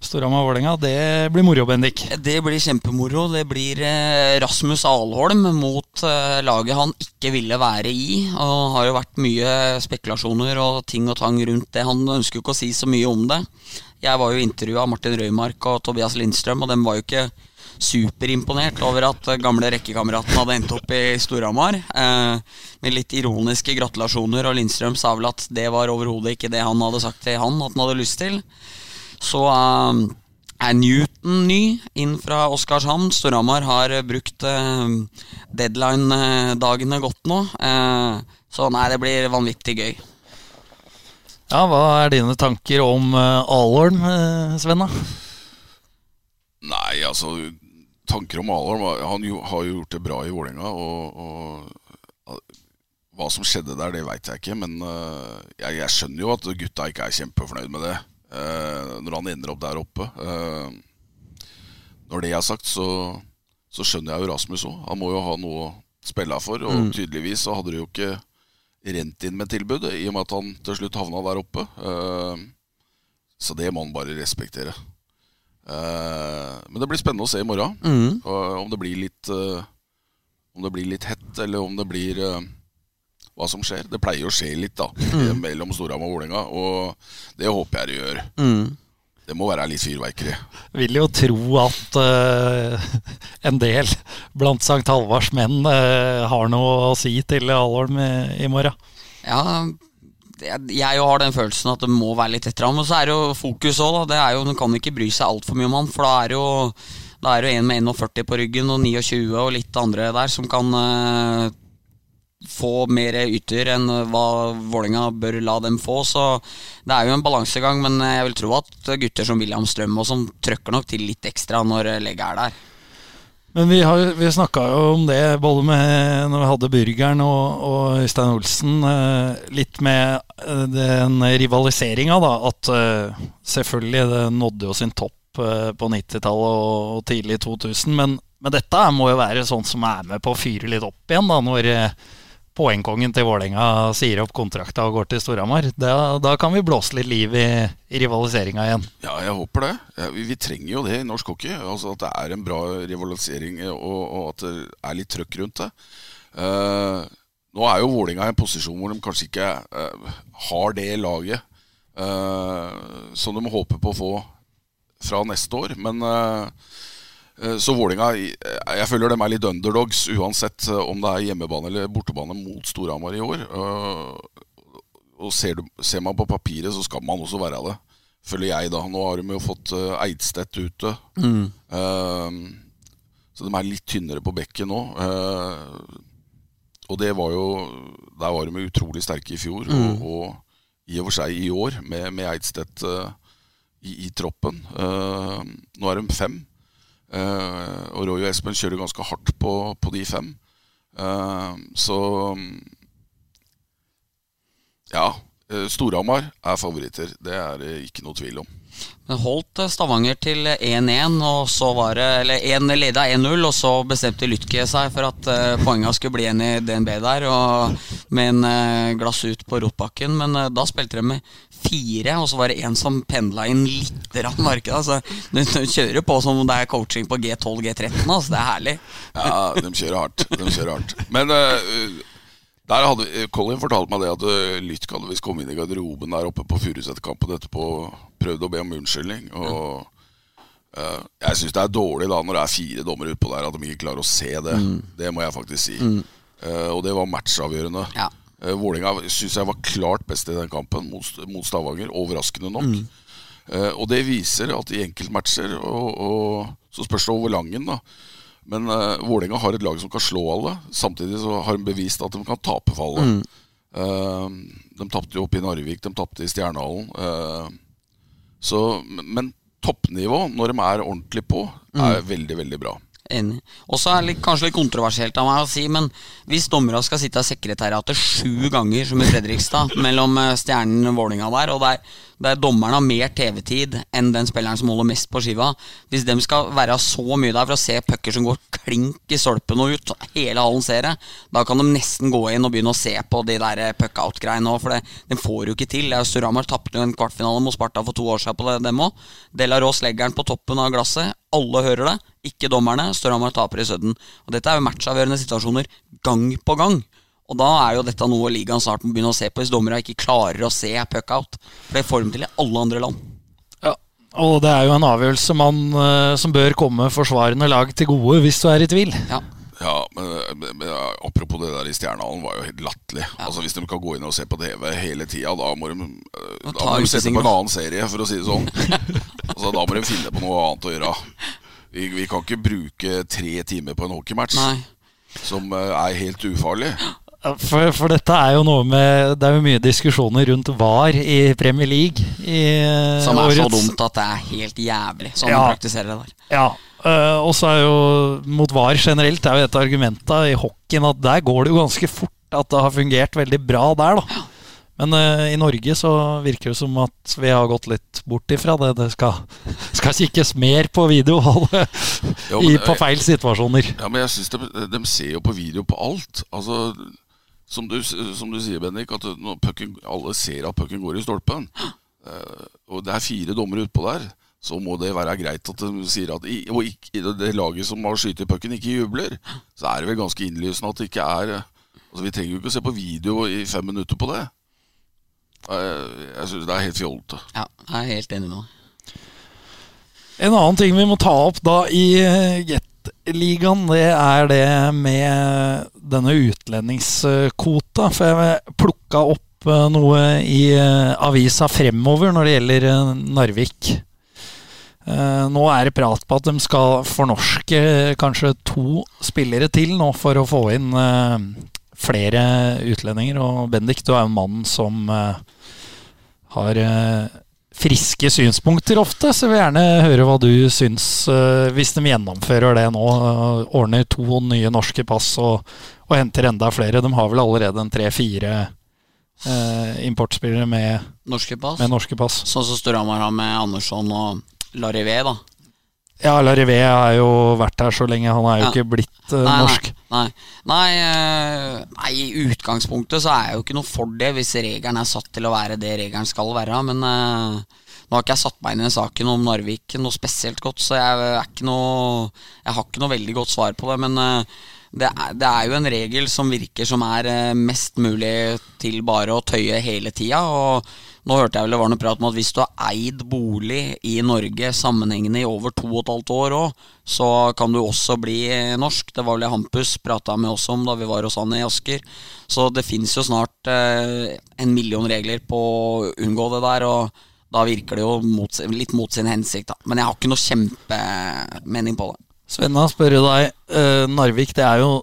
S2: Storhamar-Vålerenga, det blir moro, Bendik.
S3: Det blir kjempemoro. Det blir eh, Rasmus Alholm mot eh, laget han ikke ville være i. Og det har jo vært mye spekulasjoner og ting og tang rundt det. Han ønsker jo ikke å si så mye om det. Jeg var jo intervjua av Martin Røymark og Tobias Lindstrøm, og dem var jo ikke superimponert over at eh, gamle rekkekameraten hadde endt opp i Storhamar. Eh, med litt ironiske gratulasjoner, og Lindstrøm sa vel at det var overhodet ikke det han hadde sagt til han at han hadde lyst til. Så eh, er Newton ny inn fra Oskarshamn. Storhamar har eh, brukt uh, deadline-dagene godt nå. Uh, så nei, det blir vanvittig gøy.
S2: Ja, Hva er dine tanker om uh, Alholm, uh, Svenna?
S4: Nei, altså Tanker om Alholm Han jo, har jo gjort det bra i Vålerenga. Og, og, hva som skjedde der, det veit jeg ikke. Men uh, jeg, jeg, skjønner jo at gutta ikke er kjempefornøyd med det. Uh, når han ender opp der oppe. Uh, når det er sagt, så, så skjønner jeg jo Rasmus òg. Han må jo ha noe å spille for. Og mm. tydeligvis så hadde det jo ikke rent inn med tilbud, i og med at han til slutt havna der oppe. så det må han bare respektere. Men det blir spennende å se i morgen. Mm. Om det blir litt Om det blir litt hett, eller om det blir hva som skjer. Det pleier å skje litt da mm. mellom Storhamar og Vålerenga, og det håper jeg det gjør. Mm. Det må være litt fyrverkeri.
S2: Vil jo tro at en del blant St. Halvards menn har noe å si til Alholm i, i morgen.
S3: Ja, jeg har den følelsen at det må være litt etter ham. Og så er det jo fokus òg, da. Det kan ikke bry seg altfor mye om han, for da er det jo da er det en med 41 på ryggen og 29 og litt andre der som kan uh, få mer ytter enn hva Vålinga bør la dem få. Så det er jo en balansegang, men jeg vil tro at gutter som William Strøm og som trøkker nok til litt ekstra når legget er der.
S2: Men vi, har, vi snakka jo om det både med når vi hadde Burgeren og, og Øystein Olsen. Eh, litt med eh, den rivaliseringa, da. At eh, selvfølgelig det nådde jo sin topp på 90-tallet og, tidlig 2000. Men, men, dette må jo være sånn som er med på å fyre litt opp igjen, da. Når poengkongen til Vålerenga sier opp kontrakta og går til Storhamar. Da, da, kan vi blåse litt liv i, i rivaliseringa igjen.
S4: Ja, jeg håper det. Ja, vi, vi, trenger jo det i norsk hockey. Altså At det er en bra rivalisering, og, og at det er litt trøkk rundt det. Uh, nå er jo Vålerenga i en posisjon hvor de kanskje ikke uh, har det laget uh, som de håper på å få fra neste år. Men Eh, så Vålinga, eh, jeg føler dem er litt underdogs uansett eh, om det er hjemmebane eller bortebane mot Storhamar i år. Og ser, du, ser, man på papiret, så skal man også være det. Føler jeg, da. Nå har de jo fått Eidstedt ute. Mm. så de er litt tynnere på bekket nå. og det var jo Der var de utrolig sterke i fjor, mm. og, og, i og for seg i år, med, med Eidstedt i, i, troppen. nå er de fem. Uh, og Roy og Espen kjører ganske hardt på, på de fem. Uh, så ja. Uh, Storhamar er favoritter. Det er det ikke noe tvil om.
S3: Men holdt Stavanger til 1-1, og så var det Eller 1 leda 1-0, og så bestemte Lytke seg for at uh, poenga skulle bli igjen i DNB der, og med en uh, glass ut på Rotbakken. Men uh, da spilte de med fire, og så var det en som pendla inn litt rann markedet. Altså, de, de, kjører på som om det er coaching på G12, G13. Altså, det er herlig.
S4: Ja, de kjører hardt. De kjører hardt. Men der hadde Colin fortalte meg det at uh, Lytk hadde visst kommet inn i garderoben der oppe på Furusetkampen etterpå prøvd å be om unnskyldning. Og uh, jeg syns det er dårlig da når det er fire dommere utpå der, at de ikke klarer å se det. Mm. Det må jeg faktisk si. Mm. Uh, og det var matchavgjørende. Ja. Uh, Vålerenga syns jeg var klart best i den kampen mot, mot Stavanger, overraskende nok. Mm. og det viser at i enkeltmatcher, og, og så spørs det over langen, da men uh, Vålerenga har et lag som kan slå alle. Samtidig så har de bevist at de kan tape for alle. Mm. Uh, de tapte jo oppe i Narvik, de tapte i Stjernehallen. Uh, så, men toppnivå, når de er ordentlig på, er mm. veldig, veldig bra.
S3: Enig. Også er det kanskje litt kontroversielt av meg å si, men hvis dommerne skal sitte av sekretariatet sju ganger, som i Fredrikstad, mellom eh, Stjernen og Vålinga der, og der, der dommeren har mer TV-tid enn den spilleren som holder mest på skiva Hvis de skal være så mye der for å se pucker som går klink i stolpen og ut, hele hallen ser det, da kan de nesten gå inn og begynne å se på de der eh, puck-out-greiene òg, for det, de får jo ikke til. Storhamar tapte en kvartfinale mot Sparta for to år siden på det, dem òg. Delaros legger den på toppen av glasset. Alle hører det ikke dommerne. Storhamar taper i Sudden. Og dette er jo matchavgjørende situasjoner gang på gang. Og da er jo dette noe ligaen snart må begynne å se på, hvis dommerne ikke klarer å se puck-out. For det får de til i alle andre land.
S2: Ja, og det er jo en avgjørelse man, eh, som bør komme forsvarende lag til gode, hvis du er i tvil.
S4: Ja. Ja, men, men, Apropos det der i Stjernehallen, var jo helt latterlig. Ja. Altså, hvis de kan gå inn og se på TV hele tida, da må de, da må de sette på en annen serie, for å si det sånn. altså, da må de finne på noe annet å gjøre. Vi, vi, kan ikke bruke tre timer på en hockeymatch Nei. som uh, er helt ufarlig.
S2: For, for dette er jo noe med Det er jo mye diskusjoner rundt VAR i Premier League. I eh,
S3: Som er så dumt at det er helt jævlig, sånn
S2: Ja.
S3: de praktiserer det der.
S2: Ja, øh, og så er jo mot VAR generelt er jo et argument i hockeyen at der går det jo ganske fort at det har fungert veldig bra der, da. Men uh, i Norge så virker det som at vi har gått litt bort ifra det. Det skal, skal kikkes mer på video i, på feil situasjoner.
S4: Ja, men jeg synes de, de ser jo på video på alt. Altså, som du, som du sier, Bendik, at når pucken, alle ser at pucken går i stolpen, Uh, og det er fire dommere utpå der, så må det være greit at de sier at i, og ikke, i det laget som har skutt pucken, ikke jubler. Så er det vel ganske innlysende at det ikke er Altså, Vi trenger jo ikke å se på video i fem minutter på det. Jeg, jeg syns det er helt fjollete.
S3: Ja, jeg er helt enig med deg.
S2: En annen ting vi må ta opp da i eh, Jet-ligaen, det er det med denne utlendingskvota. For jeg plukka opp eh, noe i eh, avisa fremover når det gjelder eh, Narvik. Eh, Nå er det prat på at de skal fornorske kanskje to spillere til nå for å få inn eh, flere utlendinger. Og Bendik, du er jo en mann som eh, har friske synspunkter ofte, så jeg vil gjerne høre hva du syns hvis de gjennomfører det nå. ordner to nye norske pass og, og henter enda flere. De har vel allerede en tre-fire importspillere med,
S3: Norske pass.
S2: med norske pass.
S3: Sånn som Storhamar har med Andersson og Larivé, da.
S2: Ja, Larivé har jo vært her så lenge. Han er jo
S3: Ja.
S2: ikke blitt uh,
S3: Nei,
S2: norsk.
S3: Nei, nei, Uh, nei, i utgangspunktet så er jeg jo ikke noe for det hvis regelen er satt til å være det regelen skal være. Men uh, nå har ikke jeg satt meg inn i saken om Narvik noe spesielt godt, så jeg, er ikke noe, jeg har ikke noe veldig godt svar på det. Men det er, det er jo en regel som virker som er mest mulig til bare å tøye hele tida. Og nå hørte jeg vel det var noe prat om at hvis du har eid bolig i Norge sammenhengende i over to og et halvt år òg, så kan du også bli norsk. Det var vel det Hampus prata med oss om da vi var hos han i Asker. Så det fins jo snart eh, en million regler på å unngå det der, og da virker det jo mot, litt mot sin hensikt, da. Men jeg har ikke noe kjempemening på det.
S2: Svenna, spør jo deg. eh, Narvik det er jo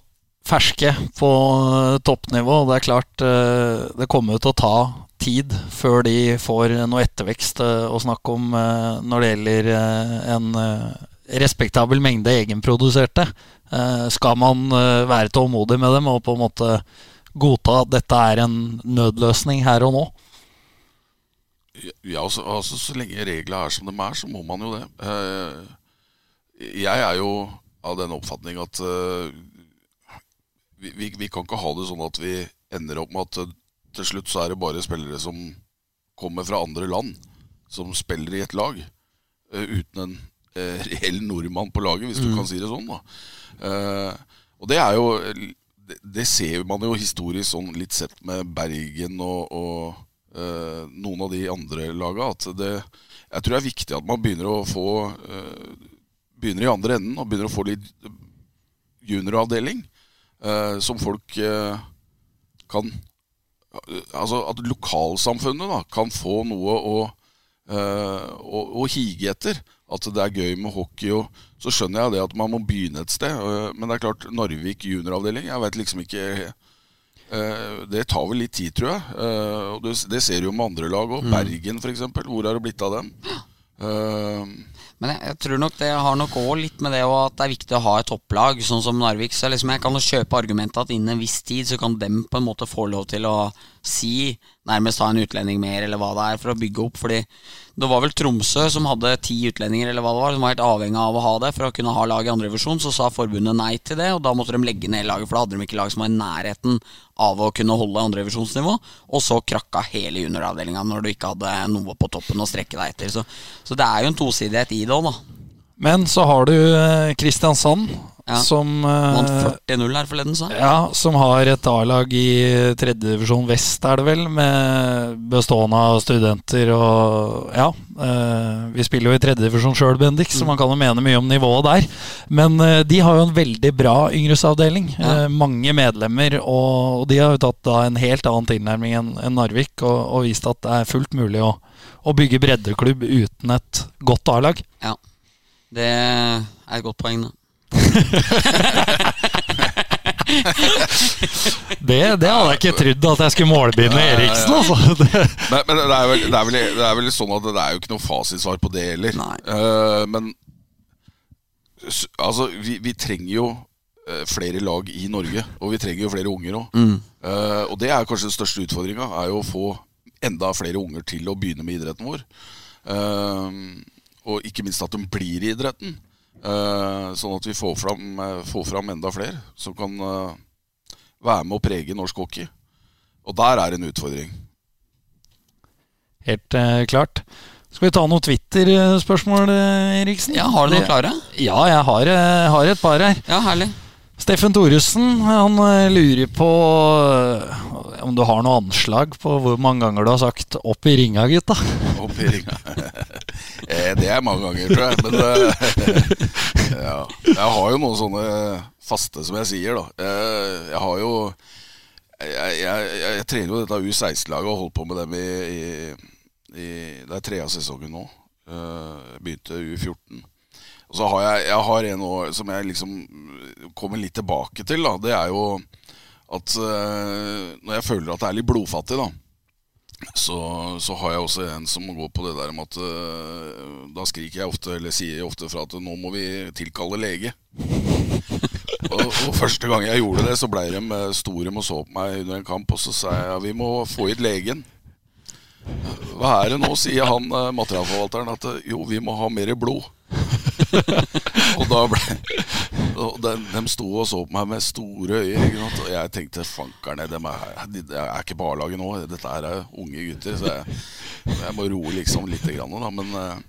S2: ferske på eh, toppnivå. Det er klart eh, det kommer jo til å ta tid før de får noe ettervekst eh, å snakke om eh, når det gjelder eh, en respektabel mengde egenproduserte. Skal man være tålmodig med dem og på en måte godta at dette er en nødløsning her og nå?
S4: Ja, altså, altså Så lenge reglene er som de er, så må man jo det. Jeg er jo av den oppfatning at vi, vi, vi kan ikke ha det sånn at vi ender opp med at til slutt så er det bare spillere som kommer fra andre land, som spiller i et lag, eh, uten en eh, reell nordmann på laget, hvis du kan si det sånn. da. Eh, og det er jo det, ser man jo historisk sånn litt sett med Bergen og, og noen av de andre laga. At det, jeg tror det er viktig at man begynner å få Begynner i andre enden og begynner å få litt junioravdeling. som folk kan Altså at lokalsamfunnet da kan få noe å, øh, å, å hige etter. At det er gøy med hockey. Og, så skjønner jeg det at man må begynne et sted. Øh, men det er klart, Narvik junioravdeling Jeg vet liksom ikke øh, Det tar vel litt tid, tror jeg. Og det, det ser du jo med andre lag òg. Bergen, f.eks. Hvor er det blitt av dem? Eh,
S3: Men jeg, jeg tror nok det har nok òg litt med det at det er viktig å ha et topplag, sånn som Narvik. Så liksom jeg kan jo kjøpe argumentet at innen en viss tid så kan dem på en måte få lov til å si nærmest ha en utlending mer, eller hva det er, for å bygge opp. Fordi det var vel Tromsø som hadde ti utlendinger, eller hva det var, som var helt avhengig av å ha det for å kunne ha lag i andredivisjon. Så sa forbundet nei til det, og da måtte de legge ned laget, for da hadde de ikke lag som var i nærheten av å kunne holde andredivisjonsnivå. Og så krakka hele junioravdelinga når du ikke hadde noe på toppen å strekke deg etter. Så, så det er jo en tosidighet i det òg, da.
S2: Men så har du eh, Kristiansand,
S3: Ja.
S2: som eh,
S3: Vant 40-0 her forleden, sa.
S2: Ja, som har et A-lag i tredjedivisjon vest, er det vel, med bestående av studenter og Ja. Eh, vi spiller jo i tredjedivisjon sjøl, Bendik, så man kan jo mene mye om nivået der. Men eh, de har jo en veldig bra yngresavdeling.
S3: Ja.
S2: Eh, mange medlemmer, og, de har jo tatt da en helt annen tilnærming enn Narvik, og, og vist at det er fullt mulig å, å bygge breddeklubb uten et godt A-lag.
S3: Ja. Det er et godt poeng, da.
S2: Det, det hadde jeg ikke trodd at jeg skulle målbinde Eriksen, altså. Det,
S4: Men, men det, er vel, det, er vel, det er vel sånn at det er jo ikke noe fasitsvar på det heller.
S3: Nei.
S4: Eh, men altså, vi, vi trenger jo eh, flere lag i Norge, og vi trenger jo flere unger òg.
S3: Mm.
S4: og det er kanskje den største utfordringa, er jo å få enda flere unger til å begynne med idretten vår. Uh, og ikke minst at de blir i idretten. Eh, sånn at vi får fram, eh, får fram enda flere som kan eh, være med å prege norsk hockey. Og der er en utfordring.
S2: helt eh, klart. Skal vi ta noen Twitter-spørsmål, Eriksen?
S3: Ja, Har du noe klare?
S2: Ja, jeg har, har et par her.
S3: Ja, herlig.
S2: Steffen Thoresen han lurer på om du har noe anslag på hvor mange ganger du har sagt 'opp i ringa, gutta'?
S4: Opp i ringa. Eh, det er mange ganger, tror jeg. Men eh, ja. jeg har jo noen sånne faste, som jeg sier. da Eh, Jeg har jo Jeg, jeg, jeg, jeg trener jo dette U16-laget og holdt på med dem i, i, i Det er tredje sesongen nå. Eh, Begynte U14. Og så har jeg, jeg har en år som jeg liksom kommer litt tilbake til. da Det er jo at når jeg føler at det er litt blodfattig, da så, så har jeg også en som går på det der med at øh, Da skriker jeg ofte, eller sier jeg ofte fra at nå må vi tilkalle lege. og, og første gang jeg gjorde det, så ble de øh, store og så på meg under en kamp, og så sa jeg vi må få hit legen. Hva er det nå, sier han øh, materialforvalteren, at jo, vi må ha mer blod. og da ble og de, de sto og så på meg med store øyne. Og jeg tenkte fankerne, de er, de er ikke på A-laget nå. Dette er unge gutter. Så jeg, jeg må roe liksom litt. Grann, da. Men eh,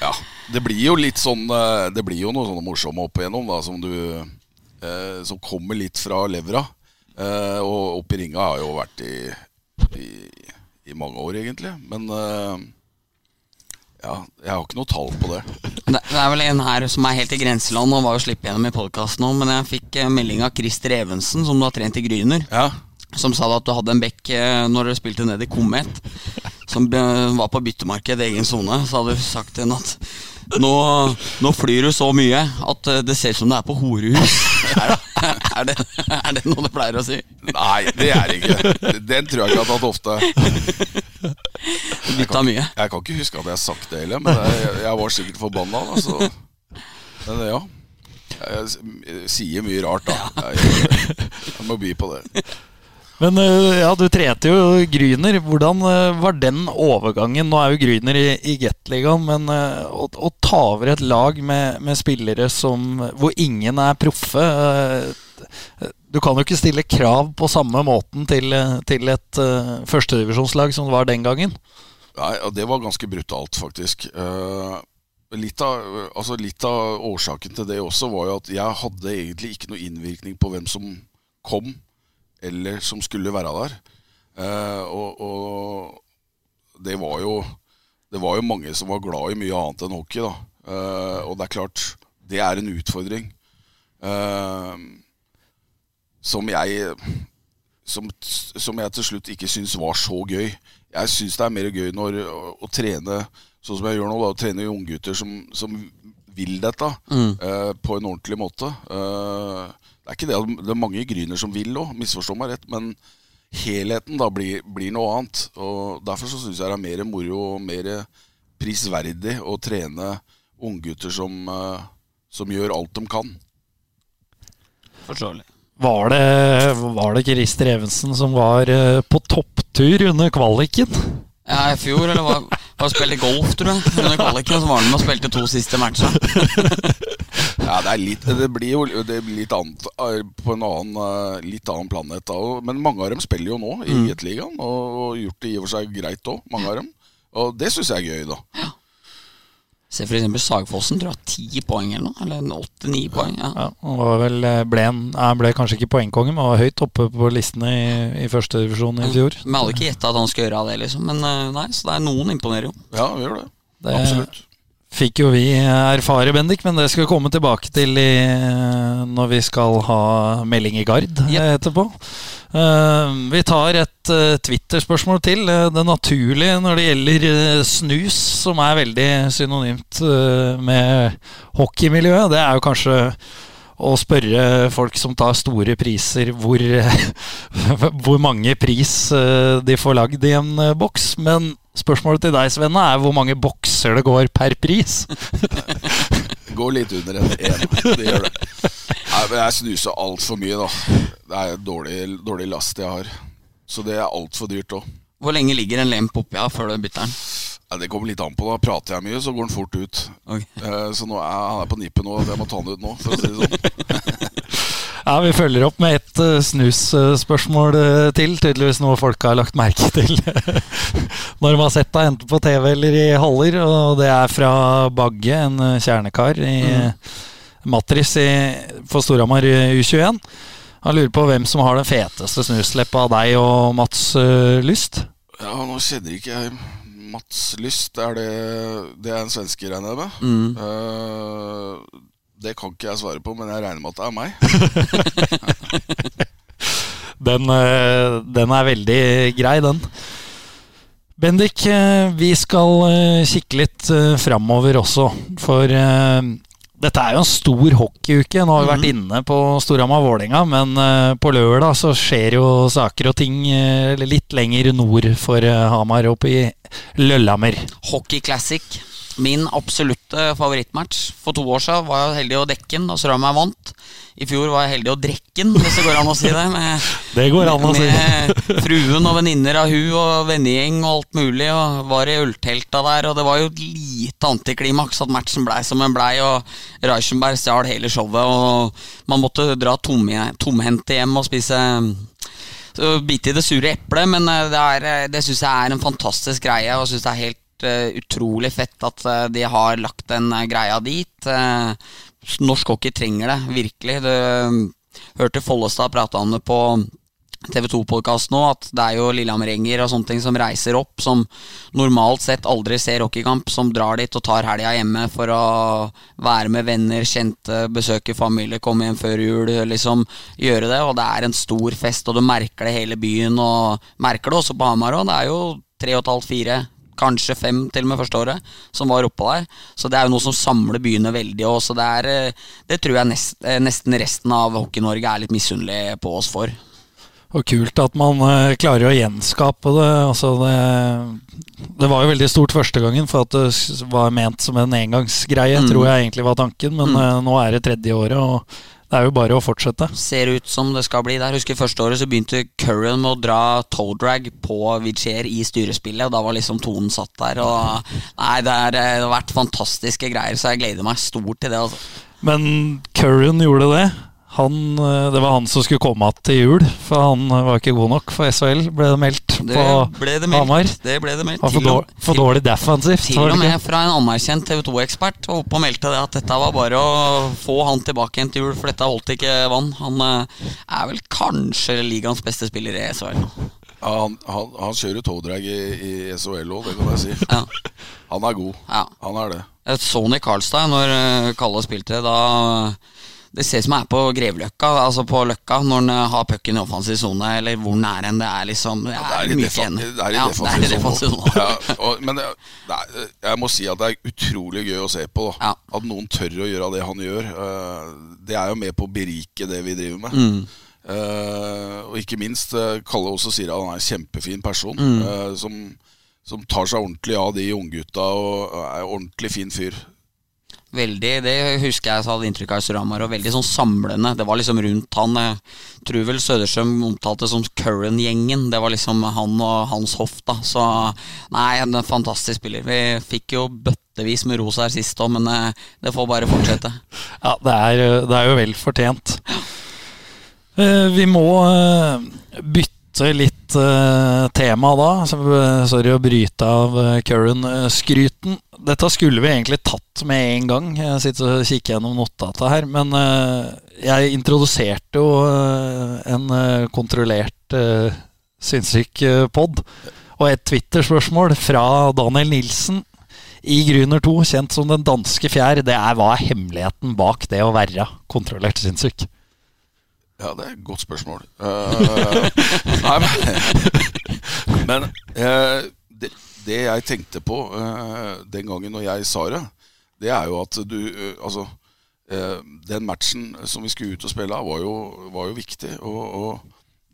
S4: ja, det blir jo litt sånn eh, Det blir jo noe sånne morsomme opp igjennom da, som du eh, Som kommer litt fra levra. Eh, og opp i ringa har jo vært i, i, i mange år, egentlig. Men eh, ja, jeg har ikke noe tall på det.
S3: Det, det er vel en her som er helt i grenseland og var jo slippe gjennom i podkasten nå, men jeg fikk eh, melding av Christer Evensen, som du har trent i Gryner,
S4: Ja,
S3: som sa at du hadde en bekk eh, når du spilte ned i Komet, som eh, var på byttemarked i egen sone. Så hadde du sagt til henne at nå, nå flyr du så mye at det ser ut som det er på horehus. Er, det, er det noe du pleier å si?
S4: Nei, det er det ikke. Den tror jeg ikke jeg har tatt ofte.
S3: Jeg mye.
S4: Jeg kan ikke huske at jeg har sagt det heller, men jeg, jeg var sikkert forbanna. Altså. Men ja. Jeg, sier mye rart, da. Jeg, jeg må by på det.
S2: Men eh, ja, du trente jo Gryner. Hvordan eh, var den overgangen? Nå er jo Gryner i, i Gateligaen, men eh, å, å ta over et lag med, med spillere som, hvor ingen er proffe Du kan jo ikke stille krav på samme måten til, til et førstedivisjonslag som det var den gangen.
S4: Nei, Det var ganske brutalt, faktisk. Litt, av, altså litt av årsaken til det også var jo at jeg hadde egentlig ikke noe innvirkning på hvem som kom, eller som skulle være der. Eh, og, og det var jo Det var jo mange som var glad i mye annet enn hockey, da. Eh, og det er klart, det er en utfordring. Eh, som jeg som, som jeg til slutt ikke syns var så gøy. Jeg syns det er mer gøy når å, å trene sånn som jeg gjør nå, da, å trene unggutter som, som vil dette eh, på en ordentlig måte. Eh, det er ikke det, at det er mange gryner som vil òg, misforstå meg rett, men helheten da blir, blir noe annet. Og Derfor så syns jeg det er mer moro og mer prisverdig å trene unggutter som, eh, som gjør alt de kan.
S3: Forståelig.
S2: Var det, var det Christer Evensen som var eh, på topptur under kvaliken?
S3: Ja, i fjor, eller var, det og spilte golf, tror jeg. Under kvaliken så var han med og spilte to siste matcher.
S4: Ja, det, er litt, det blir jo det blir litt annet eh, på en annen, eh, litt annen planet. Da. Men mange av dem spiller jo nå i
S3: Mm.
S4: Gateligaen, og, og gjort det i og for seg greit òg, mange av dem. Og det syns jeg er gøy, da.
S3: Se for eksempel Sagfossen, tror jeg har ti poeng eller noe. Eller åtte-ni poeng. Ja.
S2: Ja, han vel, eh, ble, en, han ble kanskje ikke poengkonge, men var høyt oppe på listene i, i førstedivisjon i fjor.
S3: Vi hadde ikke gjetta at han skulle gjøre det, liksom. Men nei, så det er noen imponerer jo.
S4: Ja, vi gjør det.
S2: Det
S4: Absolutt.
S2: Fikk jo vi erfare, Bendik, men det skal vi komme tilbake til i, når vi skal ha melding i Gard
S3: Yep.
S2: etterpå. Uh, vi tar et uh, Twitter-spørsmål til. Eh, det naturlige når det gjelder eh, snus, som er veldig synonymt uh, med hockeymiljøet, det er jo kanskje å spørre folk som tar store priser, hvor, hvor mange pris eh, de får lagd i en eh, boks. Men spørsmålet til deg, Svenne, er hvor mange bokser det går per pris?
S4: Det går litt under en én. Det gjør det. Nei, men jeg snuser altfor mye, da. Det er dårlig, dårlig last jeg har. Så det er altfor dyrt òg.
S3: Hvor lenge ligger en lemp oppi ja, før du bytter den?
S4: Ja, det kommer litt an på. da Prater jeg mye, så går den fort ut.
S3: Okay.
S4: Eh, Så nå er han er på nippet nå. Jeg må ta den ut nå, for å si det sånn.
S2: Ja, Vi følger opp med et uh, snusspørsmål uh, til. Tydeligvis noe folk har lagt merke til når de har sett deg enten på TV eller i haller. Og det er fra Bagge, en uh, kjernekar i uh, Matris i, for Storhamar U21. Han lurer på hvem som har den feteste snusleppa av deg og Mats uh, Lyst.
S4: Ja, nå kjenner ikke jeg Mats Lyst. Er det, det er en svenske, regner jeg med?
S3: Mm.
S4: Eh, det kan ikke jeg svare på, men jeg regner med at det er meg.
S2: Den, uh, den er veldig grei, den. Bendik, uh, vi skal uh, kikke litt framover også. For dette er jo en stor hockeyuke. Nå har vi vært inne på Storhamar-Vålerenga, men på lørdag så skjer jo saker og ting litt lenger nord for Hamar, oppe i Lillehammer.
S3: Hockey Classic. Min absolutte favorittmatch. For to år siden var jeg heldig å dekke den, og Strømmen vant. I fjor var jeg heldig å drekke den, hvis det går an å si det. Med,
S2: Det går an å si.
S3: med fruen og venninner av hun og vennegjeng og alt mulig. Og var i øltelta der, og det var jo et lite antiklimaks at matchen blei som den blei. Og Reichenberg stjal hele showet, og man måtte dra tom, tomhendte hjem og spise så Bite i det sure eplet, men eh, det, er, eh, det syns jeg er en fantastisk greie. Og synes det er helt vært eh, utrolig fett at eh, de har lagt den eh, greia dit. norsk hockey trenger det virkelig. Du um, hørte Follestad prate om det på TV 2-podkast nå, at det er jo Lillehammer-gjenger og sånne ting som reiser opp, som normalt sett aldri ser hockeykamp, som drar dit og tar helga hjemme for å være med venner, kjente, besøke familie, komme hjem før jul, liksom gjøre det. Og det er en stor fest, og du merker det hele byen, og merker det også på Hamar òg. Det er jo 3500-4000 kanskje fem til og med første året, som var oppå der. Så det er jo noe som samler byene veldig også. så det er eh, Det tror jeg nest, eh, nesten resten av Hockey-Norge er litt misunnelig på oss for.
S2: Og kult at man eh, klarer å gjenskape det. Altså det. Det var jo veldig stort første gangen, for at det var ment som en engangsgreie, tror jeg egentlig var tanken. Men mm. nå er det tredje året, og det er jo bare å fortsette.
S3: Ser ut som det skal bli der. Husker første året så begynte Curran med å dra toe drag på Vigier i styrespillet, og da var liksom tonen satt der. Og nei, det, er, det har vært fantastiske greier, så jeg gleder meg stort til det. Altså.
S2: Men Curran gjorde det. Han, eh, det var han som skulle komme igjen til jul, for han eh, var ikke god nok for SHL, ble det meldt
S3: Det
S2: på
S3: ble det
S2: Hamar.
S3: Det ble det meldt.
S2: Han for,
S3: Til
S2: dårlig, for dårlig defensivt.
S3: Til og med fra en anerkjent TV 2-ekspert var oppe og meldte det at dette var bare å få han tilbake igjen til jul, for dette holdt ikke vann. Han eh, er vel kanskje ligaens beste spiller i SHL.
S4: Ja, han, han, han kjører togdrag i, i SHL òg, det kan jeg si.
S3: Ja.
S4: Han er god.
S3: Ja.
S4: Han er det.
S3: Et Sony Karlstad, når Kalle spilte, da Det ser ut som han er på Grevløkka, altså på Løkka, når han eh, har pucken i offensiv sone, eller hvor nær enn. Det er liksom Det
S4: Det
S3: er,
S4: i
S3: mye igjen.
S4: det i
S3: Ja,
S4: defensiv
S3: det er i defensiv
S4: sone. Ja, og- Men det, det er, jeg må si at det er utrolig gøy å se på.
S3: Ja.
S4: At noen tør å gjøre det han gjør. eh, Det er jo med på å berike det vi driver med.
S3: Mm.
S4: Uh, og ikke minst, uh, Kalle også sier at han er en kjempefin person.
S3: Mm.
S4: Uh, som, som tar seg ordentlig av de unggutta og er en ordentlig fin fyr.
S3: Veldig, Det husker jeg hadde inntrykk av i Storhamar, og veldig sånn samlende. Det var liksom rundt han. Jeg tror vel Søderstrøm omtalte som Curran-gjengen. Det var liksom han og hans hoff, da. Så nei, en fantastisk spiller. Vi fikk jo bøttevis med ros her sist òg, men eh, det får bare fortsette.
S2: Ja, det er, det er jo vel fortjent. Eh, vi må eh, bytte litt uh, tema da. Eh, sorry å bryte av uh, Curran-skryten. Dette skulle vi egentlig tatt med en gang. Jeg sitter og kikker gjennom notata her. Men uh, jeg introduserte jo uh, en eh, kontrollert uh, sinnssyk pod. Og et Twitter-spørsmål fra Daniel Nilsen i Gruner 2, kjent som Den danske fjær, det er hva er hemmeligheten bak det å være kontrollert sinnssyk?
S4: Ja, det er et godt spørsmål. Uh, nei, men men uh, det, det jeg tenkte på uh, den gangen når jeg sa det, det er jo at du Altså, den matchen som vi skulle ut og spille, var jo, var jo viktig. Og, og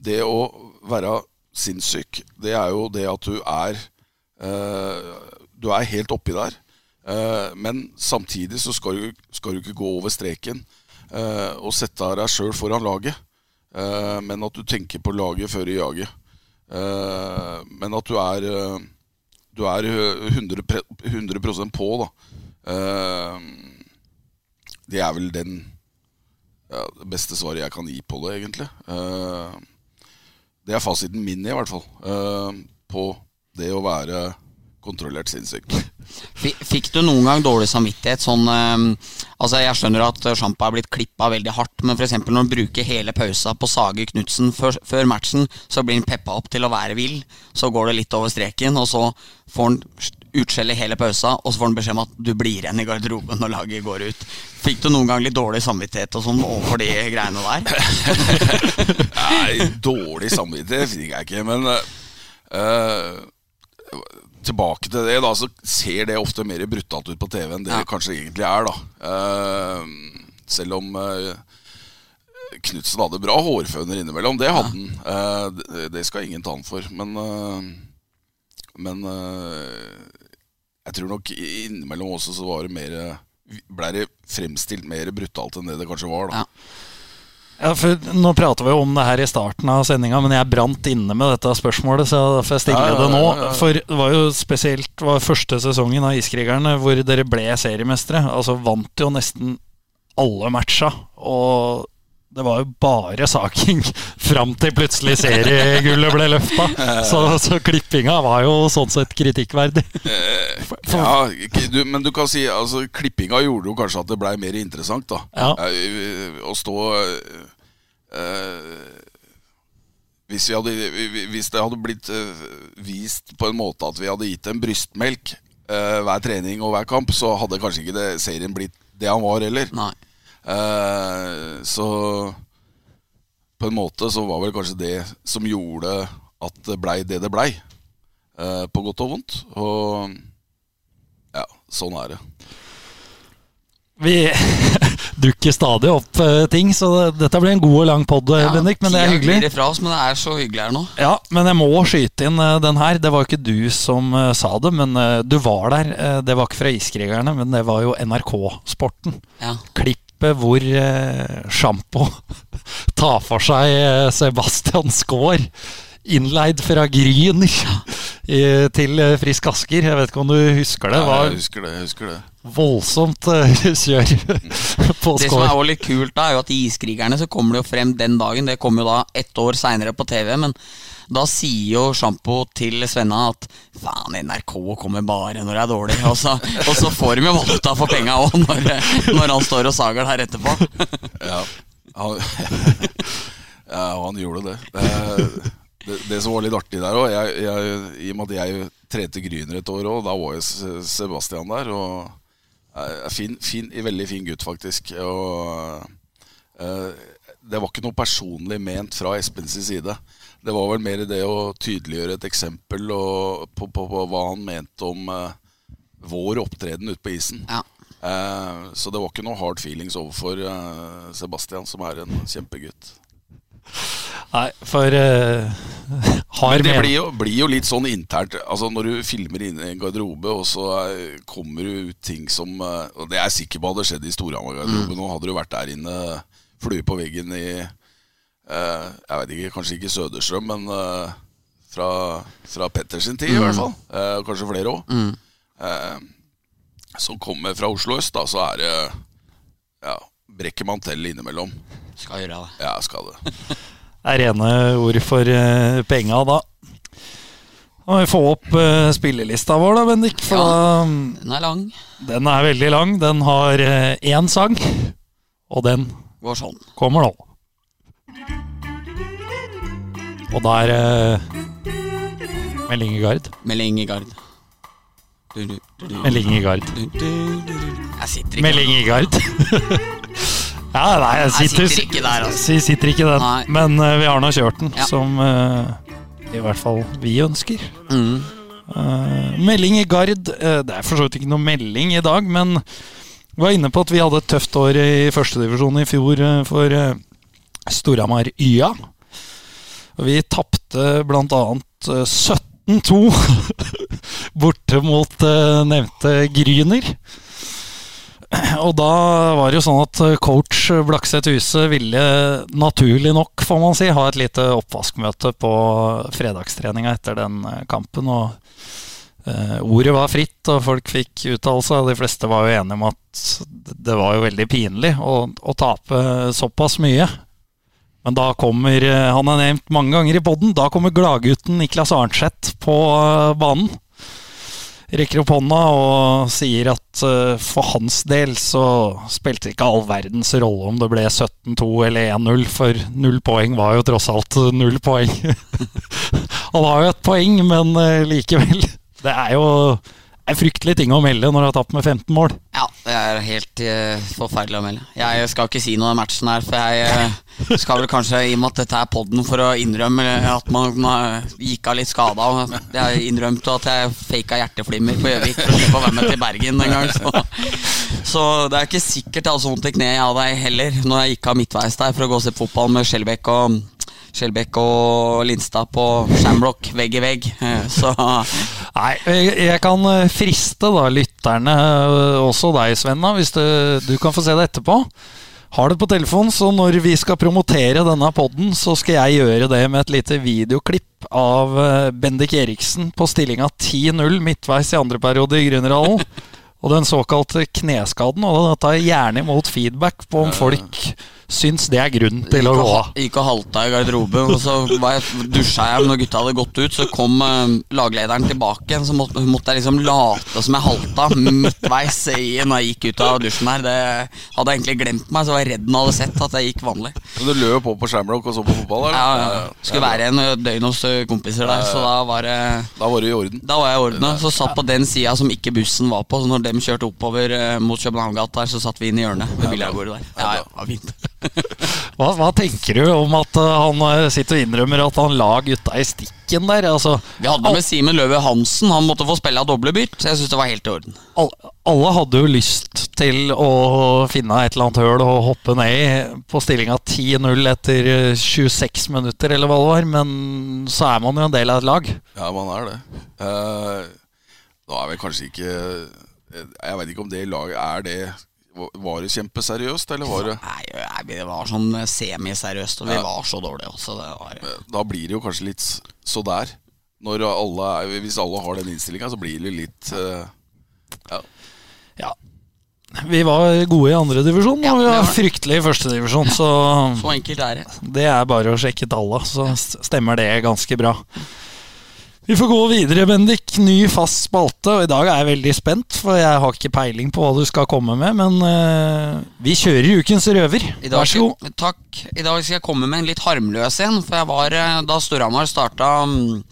S4: det å være sinnssyk, det er jo det at du er Du er helt oppi der. Men samtidig så skal du, skal du ikke gå over streken eh, og sette deg sjøl foran laget. Eh, men at du tenker på laget før i jaget. Eh, men at du er eh, Du er 100, pre- 100 på, da. Eh, det er vel den ja, det beste svaret jeg kan gi på det, egentlig. Eh, det er fasiten min, i hvert fall. eh, på det å være kontrollert sinnssyk.
S3: Fikk du noen gang dårlig samvittighet? Sånn, eh, altså Jeg skjønner at Sjampa er blitt klippa veldig hardt, men f.eks. når han bruker hele pausa på sage Knutsen før, før matchen, så blir han peppa opp til å være vill. Så går det litt over streken, og så får han utskjell i hele pausa, og så får han beskjed om at du blir igjen i garderoben når laget går ut. Fikk du noen gang litt dårlig samvittighet og sånn overfor de greiene der?
S4: Nei, dårlig samvittighet fikk jeg ikke, men eh, Tilbake til det, da, så ser det ofte mer brutalt ut på TV enn det
S3: Ja.
S4: det kanskje egentlig er, da. Uh, selv om uh, Knutsen hadde bra hårføner innimellom. Det hadde han. Uh, det, det skal ingen ta han for. Men, uh, men jeg tror nok innimellom også så var det mer Ble det fremstilt mer brutalt enn det det kanskje var, da.
S3: Ja.
S2: Ja, for Nå prater vi om det her i starten av sendinga, men jeg brant inne med dette spørsmålet, så derfor jeg stiller
S4: Ja, ja,
S2: det nå.
S4: ja, ja.
S2: For det var jo spesielt var første sesongen av Iskrigerne hvor dere ble seriemestere. Altså vant jo nesten alle matcha, og det var jo bare saking fram til plutselig seriegullet ble løfta. Så, så klippinga var jo sånn sett kritikkverdig.
S4: Ja, du, men du kan si altså, Klippinga gjorde jo kanskje at det blei mer interessant, da.
S2: Ja.
S4: Eh, Å stå eh, hvis, vi hadde, hvis det hadde blitt eh, vist på en måte at vi hadde gitt en brystmelk eh, hver trening og hver kamp, så hadde kanskje ikke det, serien blitt det han var heller.
S3: Nei.
S4: Eh, så på en måte så var vel kanskje det som gjorde at det blei det det blei. eh, på godt og vondt. Og ja, sånn er det.
S2: Vi dukker stadig opp eh, ting, så dette blir en god og lang pod,
S3: Ja,
S2: Bendik. Men det er hyggelig.
S3: ifra oss, men det er så hyggelig her nå.
S2: Ja, men jeg må skyte inn den her. Det var jo ikke du som sa det, men du var der. Det var ikke fra Iskrigerne, men det var jo NRK-sporten.
S3: Ja.
S2: Klippet hvor eh, Sjampo tar for seg eh, Sebastian Skaar. Innleid fra Gryn til eh, Frisk Asker. Jeg vet ikke om du husker det?
S4: Ja, jeg husker det. jeg husker det
S2: voldsomt eh, kjør på
S3: Det som er også litt kult, da er jo at i Iskrigerne så kommer det jo frem den dagen. Det kommer jo da ett år seinere på TV, men da sier jo Sjampo til Svenna at faen, NRK kommer bare når det er dårlig. Og så, og så får de jo valuta for penga òg, når, når han står og sager der etterpå.
S4: Ja, han, ja, han gjorde det. Eh, Det, det som var litt artig der òg, i og med at jeg trente Gryner et år òg, da var jo Sebastian der. Og er fin, fin, veldig fin gutt, faktisk. Og uh, det var ikke noe personlig ment fra Espens side. Det var vel mer det å tydeliggjøre et eksempel og på, på, på hva han mente om uh, vår opptreden ute på isen.
S3: Ja.
S4: Uh, så det var ikke noe hard feelings overfor eh, Sebastian, som er en kjempegutt.
S2: Nei, for uh, har
S4: Men det blir jo, blir jo litt sånn internt. Altså Når du filmer inne i en garderobe, og så eh, kommer det ut ting som eh, Og det er jeg sikker på hadde skjedd i Storhamar-garderoben. Nå hadde du vært der inne, flue på veggen i uh, Jeg vet ikke, kanskje ikke Søderstrøm, men uh, fra, fra Petters tid, i hvert fall. Uh, kanskje flere òg. som kommer fra Oslo øst, da, så er det Ja, brekker man til innimellom.
S3: Skal gjøre det.
S4: Ja, skal det.
S2: er rene ord for uh, penga da. Nå må vi få opp uh, spillelista vår, da, Bendik. For
S3: Ja. Den er lang.
S2: den er veldig lang. Den har uh, én sang, og den
S3: Går sånn.
S2: kommer nå. Og da er det Melding i gard.
S3: Melding i gard.
S2: Melding i gard.
S3: Jeg sitter ikke
S2: Melding i gard. ja, nei, jeg sitter,
S3: sitter ikke der, altså.
S2: Sitter ikke den. Men uh, vi har nå kjørt den,
S3: Ja.
S2: som uh, i hvert fall vi ønsker.
S3: Mm.
S2: Uh, melding i Gard. det er for så vidt ikke noe melding i dag, men Vi var inne på at vi hadde et tøft år i førstedivisjon i fjor for uh, Storhamar YA. Vi tapte bl.a. 17-2 borte mot nevnte Gryner. Og da var det jo sånn at eh, coach Blakseth Huse ville naturlig nok, får man si, ha et lite oppvaskmøte på fredagstreninga etter den eh, kampen. Og eh, ordet var fritt, og folk fikk uttale seg. De fleste var jo enige om at det var jo veldig pinlig å, å tape såpass mye. Men da kommer, eh, han er nevnt mange ganger i poden, da kommer gladgutten Niklas Arnseth på banen rekker opp hånda og sier at uh, for hans del så spilte det ikke all verdens rolle om det ble 17-2 eller 1-0, for null poeng var jo tross alt null poeng. Han har jo et poeng, men uh, likevel. Det er jo en fryktelig ting å melde når du har tapt med 15 mål.
S3: Ja, det er helt uh, forferdelig å melde. Jeg skal ikke si noe om matchen her, for jeg uh, skal vel kanskje, i og med at dette er podden, for å innrømme at man, man gikk av litt skada. Jeg innrømte at jeg faka hjerteflimmer på Gjøvik for å være med til Bergen en gang. Så, så det er ikke sikkert jeg hadde sånt i kneet, jeg deg heller, når jeg gikk av midtveis der for å gå og se fotball med Skjelbekk og Skjelbæk og Linstad på Shamrock vegg i vegg. Eh, Så
S2: Nei, jeg, kan eh, friste da lytterne, øh, også deg Sven, da, hvis du, du kan få se det etterpå. Har det på telefon, så når vi skal promotere denne podden, så skal jeg gjøre det med et lite videoklipp av øh, Bendik Eriksen på stillinga 10-0 midtveis i andre periode i Grünerhallen. Og den såkalte kneskaden. Og da tar jeg gjerne imot feedback på om folk syns det er grunn til å gå av.
S3: gikk og halta i garderoben, og så dusja jeg når gutta hadde gått ut. Så kom eh, laglederen tilbake så måtte, måtte jeg liksom late som jeg halta midtveis i, når jeg gikk ut av dusjen her. Det hadde jeg egentlig glemt meg, så var jeg redd han hadde sett at jeg gikk vanlig.
S4: Men du løp opp på Shamrock og så på fotball?
S3: Ja,
S4: eller?
S3: ja, ja. Skulle være en døgn hos eh, kompiser der, så da var det
S4: Da var du i orden.
S3: da var jeg i orden. Så satt på den sida som ikke bussen var på. Så når dem kjørte oppover eh, mot Københavngata, så satt vi inn i hjørnet ved biljardbordet der. Ja, ja, fint.
S2: Hva, hva tenker du om at øh, han øh, sitter og innrømmer at han la gutta i stikken der? Altså,
S3: Vi hadde med Simen Løve Hansen. Han måtte få spille av doble bytt, så jeg syns det var helt i orden.
S2: Alle, alle hadde jo lyst til å finne et eller annet høl og hoppe ned i på stillinga 10-0 etter eh, 26 minutter, eller hva det var. Men så er man jo en del av et lag.
S4: Ja, man er det. Uh, nå er vel kanskje ikke eh, Jeg vet ikke om det laget er det Var det kjempeseriøst, eller var det
S3: Nei, nei, det var sånn eh, semiseriøst, og vi
S4: Ja.
S3: var så dårlige også. Det var,
S4: Eh, Da blir det jo kanskje litt så der. Når alle hvis alle har den innstillinga, så blir det litt uh, Ja.
S2: Ja. Vi var gode i andredivisjon,
S3: Ja,
S2: og vi var
S3: var
S2: fryktelige i førstedivisjon. Så
S3: så enkelt er det.
S2: det er bare å sjekke tallene, så stemmer det ganske bra. Vi får gå videre, Bendik. Ny fast spalte. Og i dag er jeg veldig spent, for jeg har ikke peiling på hva du skal komme med. Men uh, vi kjører Ukens røver.
S3: Dag,
S2: Vær så god.
S3: Takk. I dag skal jeg komme med en litt harmløs en. For jeg var eh, da Storhamar starta um,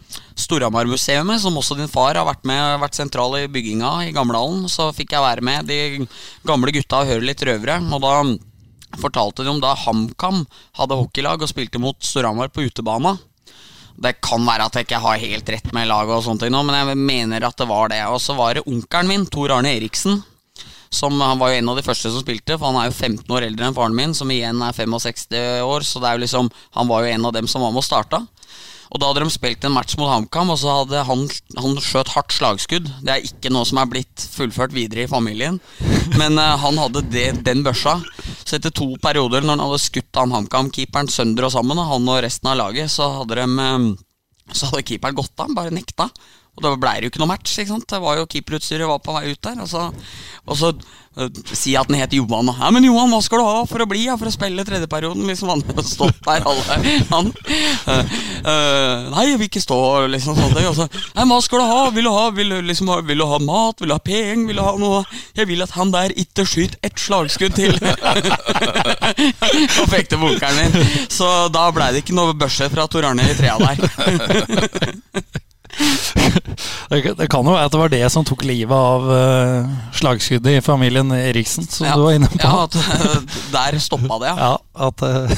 S3: Storhamar-museet, som også din far har vært med vært sentral i bygginga i Gamlehallen, så fikk jeg være med de gamle gutta og høre litt røvere. Og da fortalte de om da HamKam hadde hockeylag og spilte mot Storhamar på utebana. Det kan være at jeg ikke har helt rett med laget, og sånne ting nå, men jeg mener at det var det. Og så var det onkelen min, Tor Arne Eriksen, som Han var jo en av de første som spilte, for han er jo 15 år eldre enn faren min, som igjen er 65 år, så det er jo liksom Han var jo en av dem som var med og starta. Og da hadde de spilt en match mot HamKam, og så hadde han, han skjøt hardt slagskudd. Det er ikke noe som er blitt fullført videre i familien, men uh, han hadde det, den børsa. Så etter to perioder, når han hadde skutt han HamKam-keeperen sønder og sammen, og han og resten av laget, så hadde de um, så hadde keeperen gått av, bare nekta. Og da ble det jo ikke noe match. ikke sant? Det var jo Keeperutstyret var på vei ut der. Og så, og så uh, si at den het Johan. Ja, men Johan, hva skal du ha for å bli? Ja, for å spille tredjeperioden? Liksom Han har stått der, alle. Han uh, uh, Nei, jeg vil ikke stå, liksom sånn. Og så Nei, hva skal du ha? Vil du ha, vil, liksom, vil du ha mat? Vil du ha penger? Vil du ha noe? Jeg vil at han der ikke skyter ett slagskudd til. og pekte bunkeren min. Så da blei det ikke noe børse fra Tor Arne i trea der.
S2: Det, det kan jo være at det var det som tok livet av uh, slagskuddet i familien Eriksen, som du var inne på.
S3: Ja, at, eh, der stoppa det, ja.
S2: Ja, at uh,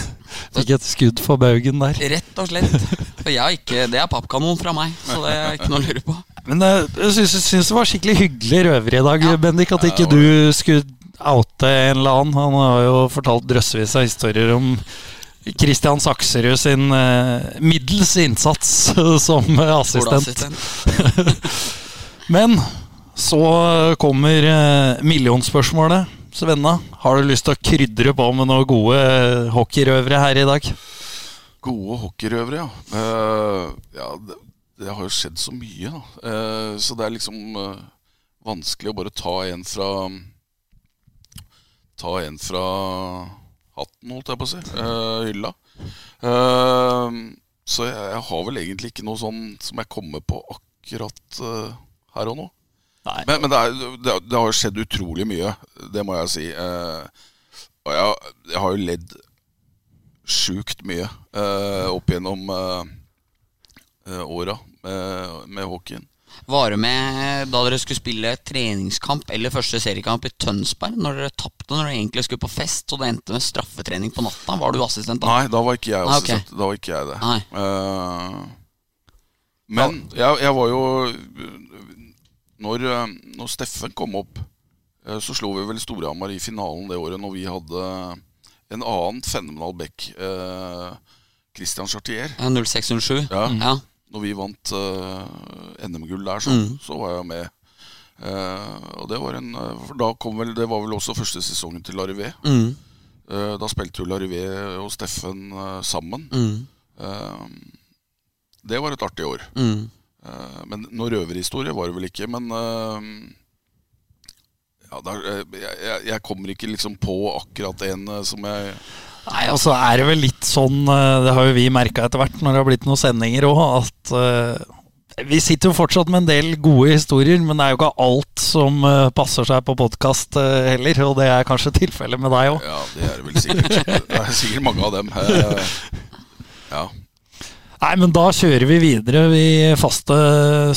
S2: Fikk et skudd for baugen der.
S3: Rett og slett. For jeg har ikke, det er pappkanon fra meg, så det er ikke noe å lure på.
S2: Men uh, jeg syns, syns det var skikkelig hyggelig røver i dag,
S3: Ja.
S2: Bendik. At ikke du skulle oute en eller annen. Han har jo fortalt drøssevis av historier om Kristian Sakserud sin eh, middels innsats som assistent. Men så kommer eh, millionspørsmålet. Svenna, har du lyst til å krydre på med noen gode eh, hockeyrøvere her i dag?
S4: Gode hockeyrøvere, ja. Uh, ja det, det har jo skjedd så mye, da. Uh, så det er liksom uh, vanskelig å bare ta en fra Ta en fra hatten, holdt jeg på å si. Uh, hylla. Uh, så jeg, jeg har vel egentlig ikke noe sånn som jeg kommer på akkurat uh, her og nå.
S2: Nei.
S4: Men, men det, er, det, det har skjedd utrolig mye, det må jeg si. Og jeg, jeg har jo ledd sjukt mye opp gjennom uh, åra med, med hockeyen.
S3: Du med da dere skulle spille treningskamp eller første seriekamp i Tønsberg? Når dere tapte når dere egentlig skulle på fest og det endte med straffetrening på natta? Var du assistent da?
S4: Nei, da var ikke jeg
S3: Ah, okay.
S4: assistent. Da var ikke jeg det. Eh, men jeg, jeg var jo når, eh, når Steffen kom opp, eh, så slo vi vel Storhamar i finalen det året når vi hadde en annen fenomenal back. Uh, Christian Chartier.
S3: 06-07?
S4: Ja.
S3: Ja.
S4: Når vi vant uh, NM-gull der, så,
S3: Mm.
S4: så var jeg med. Uh, og det var en eh, For da kom vel Det var vel også første sesongen til Larivé.
S3: Mm.
S4: Uh, da spilte jo Larivé og Steffen eh, sammen.
S3: Mm.
S4: Eh, det var et artig år.
S3: Mm.
S4: Eh, men noe røverhistorie var det vel ikke. Men eh, ja, da, eh, jeg, jeg, kommer ikke liksom på akkurat en eh, som jeg
S2: Nei, altså er det vel litt sånn eh, Det har jo vi merka etter hvert når det har blitt noen sendinger òg, at uh, vi sitter jo fortsatt med en del gode historier, men det er jo ikke alt som uh, passer seg på podkast heller. Og det er kanskje tilfellet med deg òg.
S4: Ja, det er det vel sikkert. Det er sikkert mange av dem. Ja.
S2: Nei, men da kjører vi videre i faste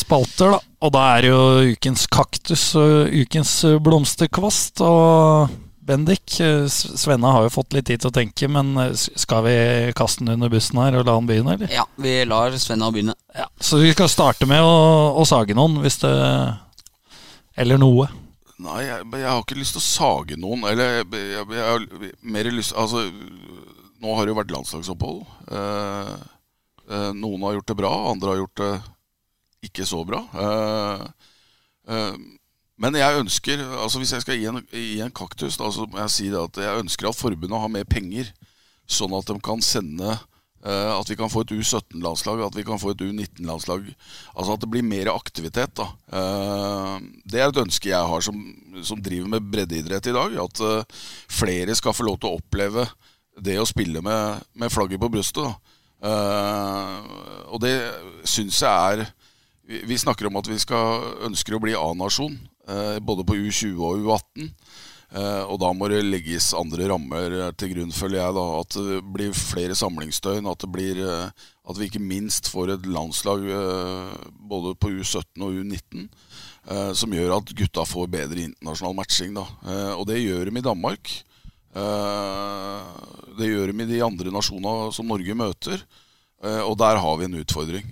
S2: spalter, da. Og da er det jo ukens kaktus og ukens blomsterkvast. Og Bendik, eh, Svenna har jo fått litt tid til å tenke, men eh, skal vi kaste den under bussen her og la han begynne, eller?
S3: ja, vi lar Svenna begynne.
S2: Ja. Så vi skal starte med å, å sage noen, hvis det Eller noe.
S4: Nei, jeg, jeg har ikke lyst til å sage noen. Eller jeg, jeg, jeg har mer lyst Altså, nå har det jo vært landslagsopphold. Eh, eh, noen har gjort det bra, andre har gjort det ikke så bra. Eh, eh, men jeg ønsker altså Hvis jeg skal gi en, gi en kaktus, da, så må jeg si at jeg ønsker at forbundet har mer penger, sånn at de kan sende uh, At vi kan få et U17-landslag, at vi kan få et U19-landslag. Altså at det blir mer aktivitet. da Uh, Det er et ønske jeg har som, som driver med breddeidrett i dag. At uh, flere skal få lov til å oppleve det å spille med, med flagget på brystet. Og det syns jeg er vi, snakker om at vi skal ønsker å bli A-nasjon, eh, både på U20 og U18. Eh, og da må det legges andre rammer eh, til grunn, føler jeg. da At det blir flere samlingsdøgn. At, blir, at vi ikke minst får et landslag både på U17 og U19 eh, som gjør at gutta får bedre internasjonal matching. da Og det gjør de i Danmark. Det gjør de i de andre nasjonene som Norge møter. Og der har vi en utfordring.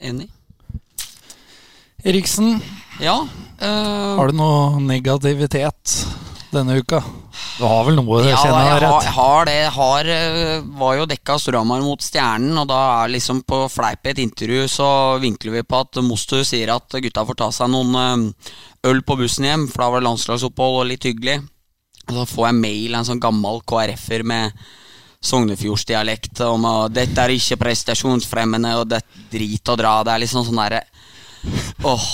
S3: Enig?
S2: Eriksen,
S3: Ja. eh,
S2: har du noe negativitet denne uka? Du har vel noe,
S3: ja,
S2: kjenner jeg
S3: har, har det. Har, eh, var jo dekka Storhamar mot Stjernen, og da er liksom på fleip i et intervju så vinkler vi på at Mostu sier at gutta får ta seg noen eh, øl på bussen hjem, for da var det landslagsopphold og litt hyggelig. Og så får jeg mail av en sånn gammel KrF-er med Sognefjordsdialekt om at 'dette er ikke prestasjonsfremmende', og det er drit å dra. Det er liksom sånn derre Åh,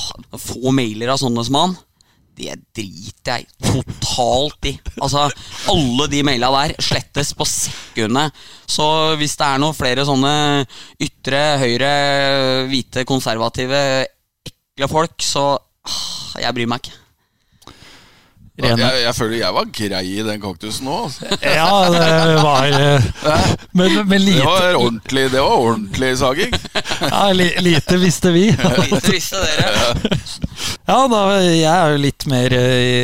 S3: få mailer av sånne som han. Det driter jeg totalt i. Altså, alle de maila der slettes på sekundet. Så hvis det er noen flere sånne ytre, høyre, hvite, konservative, ekle folk, så ah, Jeg bryr meg ikke.
S4: Jeg,
S2: Rene.
S4: jeg føler jeg var grei i den kaktusen nå. Altså.
S2: Ja, det var men, Men, lite, Det
S4: var ordentlig, det var ordentlig saging.
S2: ja, li, lite visste vi.
S3: Lite visste dere.
S2: Ja, da, jeg er jo litt mer eh, i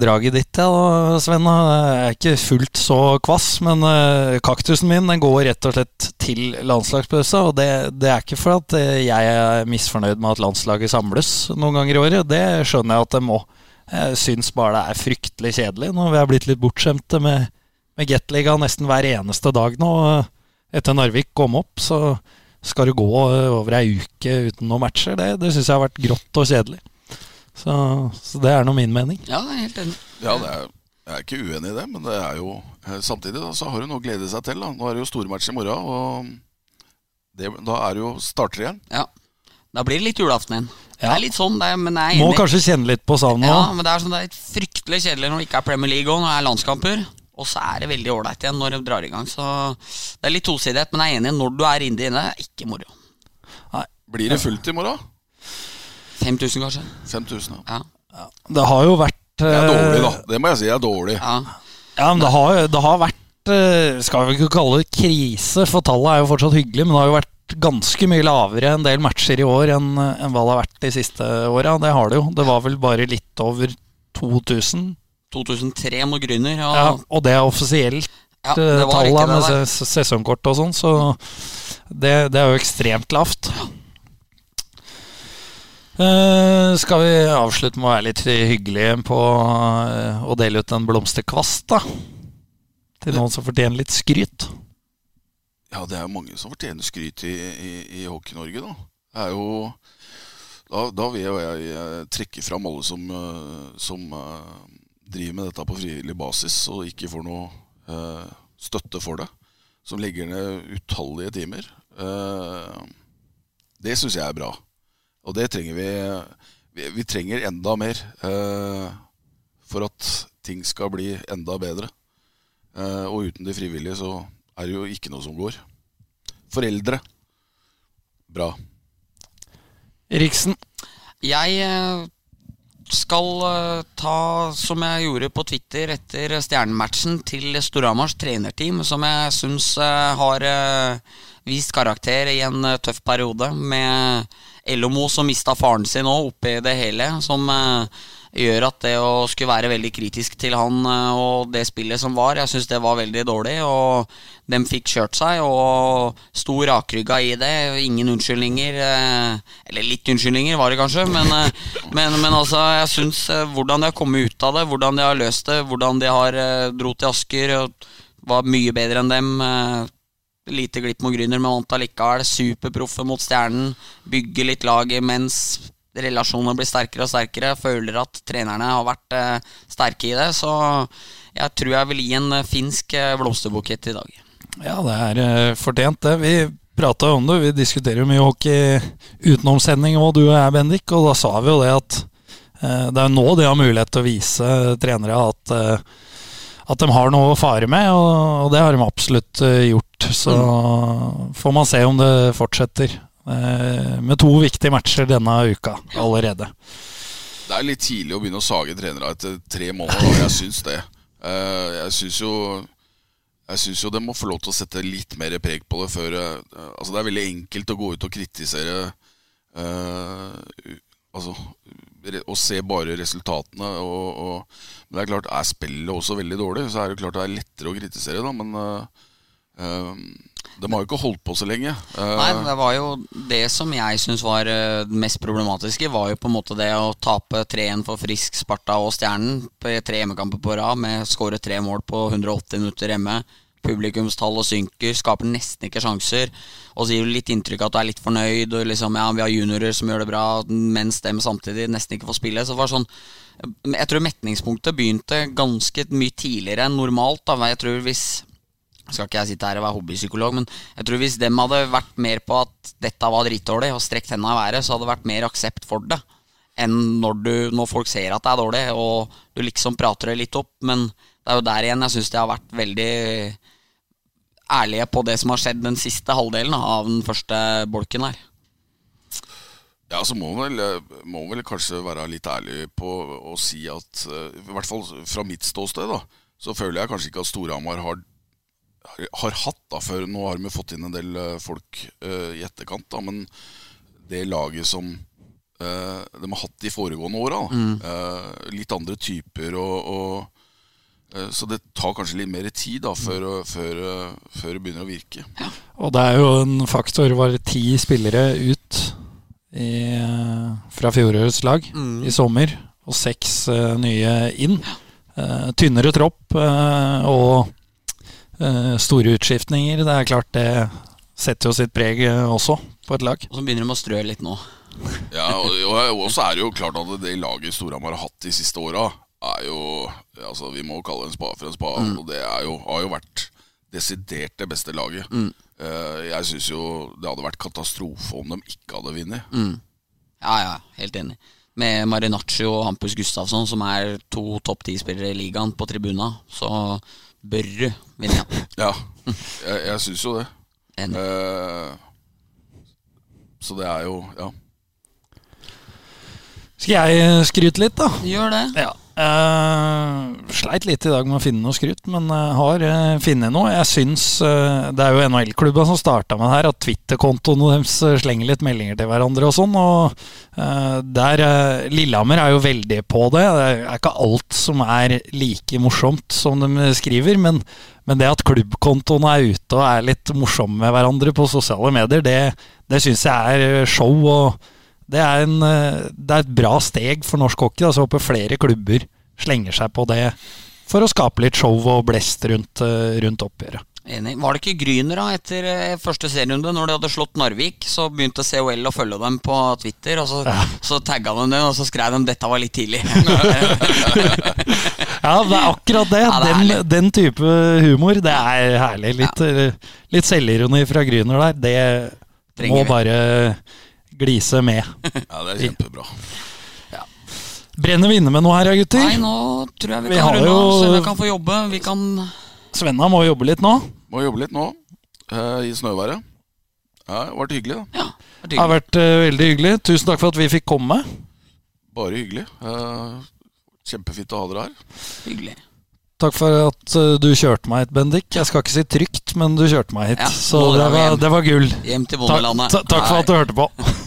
S2: draget ditt, ja, da, Sven. Jeg er ikke fullt så kvass, men eh, kaktusen min den går rett og slett til landslagspausa. Og det, det er ikke for at eh, jeg er misfornøyd med at landslaget samles noen ganger i året. Det skjønner jeg at det må. Jeg syns bare det er fryktelig kjedelig når vi er blitt litt bortskjemte med, med Gateliga nesten hver eneste dag nå. Etter Narvik kom opp, så skal du gå over ei uke uten noen matcher. Det, det syns jeg har vært grått og kjedelig. Så, så det er nå min mening.
S3: Ja, jeg er helt enig.
S4: Ja, det er, jeg er ikke uenig i det, men det er jo eh, samtidig da, så har du noe å glede seg til. Da. Nå er det jo stormatch i morgen, og det, da er det jo starter igjen.
S3: Ja. Da blir det litt julaften igjen. Det er litt sånn, det men jeg er enig.
S2: Må kanskje kjenne litt på savnet
S3: Ja, men det er, sånn, det er fryktelig kjedelig når det ikke er Premier League og når det er landskamper. Og så er det veldig ålreit igjen når de drar i gang. Så det er litt tosidighet, men jeg er enig. Når du er inne i det, er ikke moro.
S4: Blir det fullt i morgen?
S3: 5000, kanskje.
S4: 5000, ja.
S3: Ja.
S2: Det har jo vært
S4: Det er
S2: eh,
S4: dårlig, da. Det må jeg si er dårlig.
S3: ja.
S2: Ja, men det har, det har vært eh, Skal vi ikke kalle det krise, for tallet er jo fortsatt hyggelig, men det har jo vært ganske mye lavere en del matcher i år enn enn hva det har vært de siste åra. Det har det jo. Det var vel bare litt over 2000.
S3: 2003 mot Grüner. Og,
S2: Ja, og det er offisielt
S3: ja,
S2: eh, tall med sesongkort og sånn, så det, det er jo ekstremt lavt. Uh, skal vi avslutte med å være litt hyggelige på uh, å dele ut en blomsterkvast, da? Til noen som fortjener litt skryt.
S4: Ja, det er jo mange som fortjener skryt i, i, i Hockey-Norge, da. Det er jo Da, da vil jeg, jeg eh, trekke fram alle som, eh, som uh, driver med dette på frivillig basis og ikke får noe uh, støtte for det. Som legger ned utallige timer. Uh, det syns jeg er bra. Og det trenger vi Vi, vi trenger enda mer for at ting skal bli enda bedre. Og uten de frivillige så er det jo ikke noe som går. Foreldre. Bra.
S2: Riksen.
S3: Jeg eh, skal eh, ta, som jeg gjorde på Twitter etter stjernematchen, til Storhamars trenerteam, som jeg syns eh, har vist karakter i en tøff periode, med Ellomo som mista faren sin òg, oppi det hele, som gjør at det å skulle være veldig kritisk til han eh, og det spillet som var, jeg syns det var veldig dårlig. Og de fikk kjørt seg og sto rakrygga i det. Ingen unnskyldninger. eh, Eller litt unnskyldninger var det kanskje, men, eh, men, men altså, jeg syns hvordan de har kommet ut av det, hvordan de har løst det, hvordan de har dro til Asker var mye bedre enn dem. Lite glipp mot Grüner, men vant allikevel. Superproffe mot Stjernen. Bygge litt laget mens relasjonene blir sterkere og sterkere. Føler at trenerne har vært eh, sterke i det. Så jeg tror jeg vil gi en eh, finsk eh, blomsterbukett i dag.
S2: Ja, det er eh, fortjent, det. Vi prata om det, vi diskuterer jo mye hockey utenom sending òg, du og jeg, Bendik, og da sa vi jo det at eh, det er nå de har mulighet til å vise trenere at, eh, at de har noe å fare med, og, og det har de absolutt gjort. Så får man se om det fortsetter. Eh, med to viktige matcher denne uka allerede.
S4: Det er litt tidlig å begynne å sage trenere etter tre måneder. Jeg syns det. Eh, jeg syns jo jeg syns jo det må få lov til å sette litt mer preg på det før eh, Altså Det er veldig enkelt å gå ut og kritisere uh, Altså Å se bare resultatene. Og, og, men det er klart, er spillet også veldig dårlig, så er det klart det er lettere å kritisere. da Men uh, eh, de har jo ikke holdt på så lenge. Eh,
S3: Nei, det var jo det som jeg syns var eh, det mest problematiske, var jo på en måte det å tape 3-1 for Frisk, Sparta og Stjernen på tre hjemmekamper på rad, med skåre tre mål på 180 minutter hjemme. Publikumstallet synker, skaper nesten ikke sjanser. Og så gir du litt inntrykk av at du er litt fornøyd, og liksom, ja, vi har juniorer som gjør det bra, mens dem samtidig nesten ikke får spille. Så det var sånn Jeg tror metningspunktet begynte ganske mye tidligere enn normalt. Da. Jeg tror hvis skal ikke jeg sitte her og være hobbypsykolog, men jeg tror hvis dem hadde vært mer på at dette var dritdårlig, og strekt hendene i været, så hadde det vært mer aksept for det enn når, du, når folk ser at det er dårlig, og du liksom prater det litt opp. Men det er jo der igjen jeg syns de har vært veldig ærlige på det som har skjedd den siste halvdelen av den første bolken her.
S4: Ja, så må man vel, må man vel kanskje være litt ærlig på å si at eh, I hvert fall fra mitt ståsted, da, så føler jeg kanskje ikke at Storhamar har, har hatt da, før Nå har vi fått inn en del eh, folk uh, i etterkant, da, men det laget som uh, de har hatt de foregående åra, eh, litt andre typer og, og Så det tar kanskje litt mer tid da, før, før, eh, før det begynner å virke.
S2: Og det er jo en faktor, var ti spillere ut i, eh, fra fjorårets lag i sommer. og seks nye inn. Eh, tynnere tropp eh, og store utskiftninger. Det er klart det setter jo sitt preg eh, også på et lag.
S3: Og så begynner de å strø litt nå.
S4: Ja, og, og også er det jo klart at det laget Storhamar har hatt de siste åra, er jo Altså, vi må kalle en spa for en spade, og det er jo, har jo vært desidert det beste laget. Eh, jeg syns jo det hadde vært katastrofe om de ikke hadde vunnet.
S3: Ja, ja, helt enig. Med Marinacci og Hampus Gustafsson, som er to topp ti-spillere i ligaen, på tribuna, så bør du vinne.
S4: Ja, jeg, jeg syns jo det. Eh, så det er jo Ja.
S2: Skal jeg skryte litt, da?
S3: Gjør det.
S2: Ja. Eh, sleit litt i dag med å finne noe skryt, men uh, har uh, funnet noe. Jeg syns Det er jo NHL-klubba som starta med det her, at Twitter-kontoene deres slenger litt meldinger til hverandre og sånn. Og der eh, Lillehammer er jo veldig på det. Det er ikke alt som er like morsomt som de skriver, men, men det at klubbkontoene er ute og er litt morsomme med hverandre på sosiale medier, det, det syns jeg er show. og det er, en, eh, det er et bra steg for norsk hockey. så håper flere klubber slenger seg på det for å skape litt show og blest rundt, eh, rundt oppgjøret.
S3: Enig. Var det ikke Gryner da, etter eh, første serierunde, når de hadde slått Narvik? Så begynte COL å følge dem på Twitter, og så, så tagga de det, og så skrev de 'dette var litt tidlig'.
S2: Ja, det er akkurat det.
S3: Ja, det er
S2: den, den type humor, det er herlig. Litt, ja. litt selvironi fra Gryner der. Det
S3: Trenger
S2: må
S3: vi.
S2: bare glise med.
S4: ja, det er kjempebra.
S2: Brenner vi inne med noe her, gutter?
S3: Nei, nå tror jeg vi,
S2: Vi
S3: kan runde av,
S2: jo-
S3: så vi kan få jobbe. Vi kan
S2: Svenna må jobbe litt nå.
S4: Må jobbe litt nå Uh, i snøværet. Ja, det vært hyggelig, da.
S3: Ja, det
S2: Det har vært uh, veldig hyggelig. Tusen takk for at vi fikk komme.
S4: Bare hyggelig. Uh, kjempefint å ha dere her.
S3: hyggelig.
S2: Takk for at du kjørte meg hit, Bendik. Jeg skal ikke si trygt, men du kjørte meg hit.
S3: Ja,
S2: så det var, det var gull.
S3: Hjem til bondelandet.
S2: Takk, takk for at du hørte på.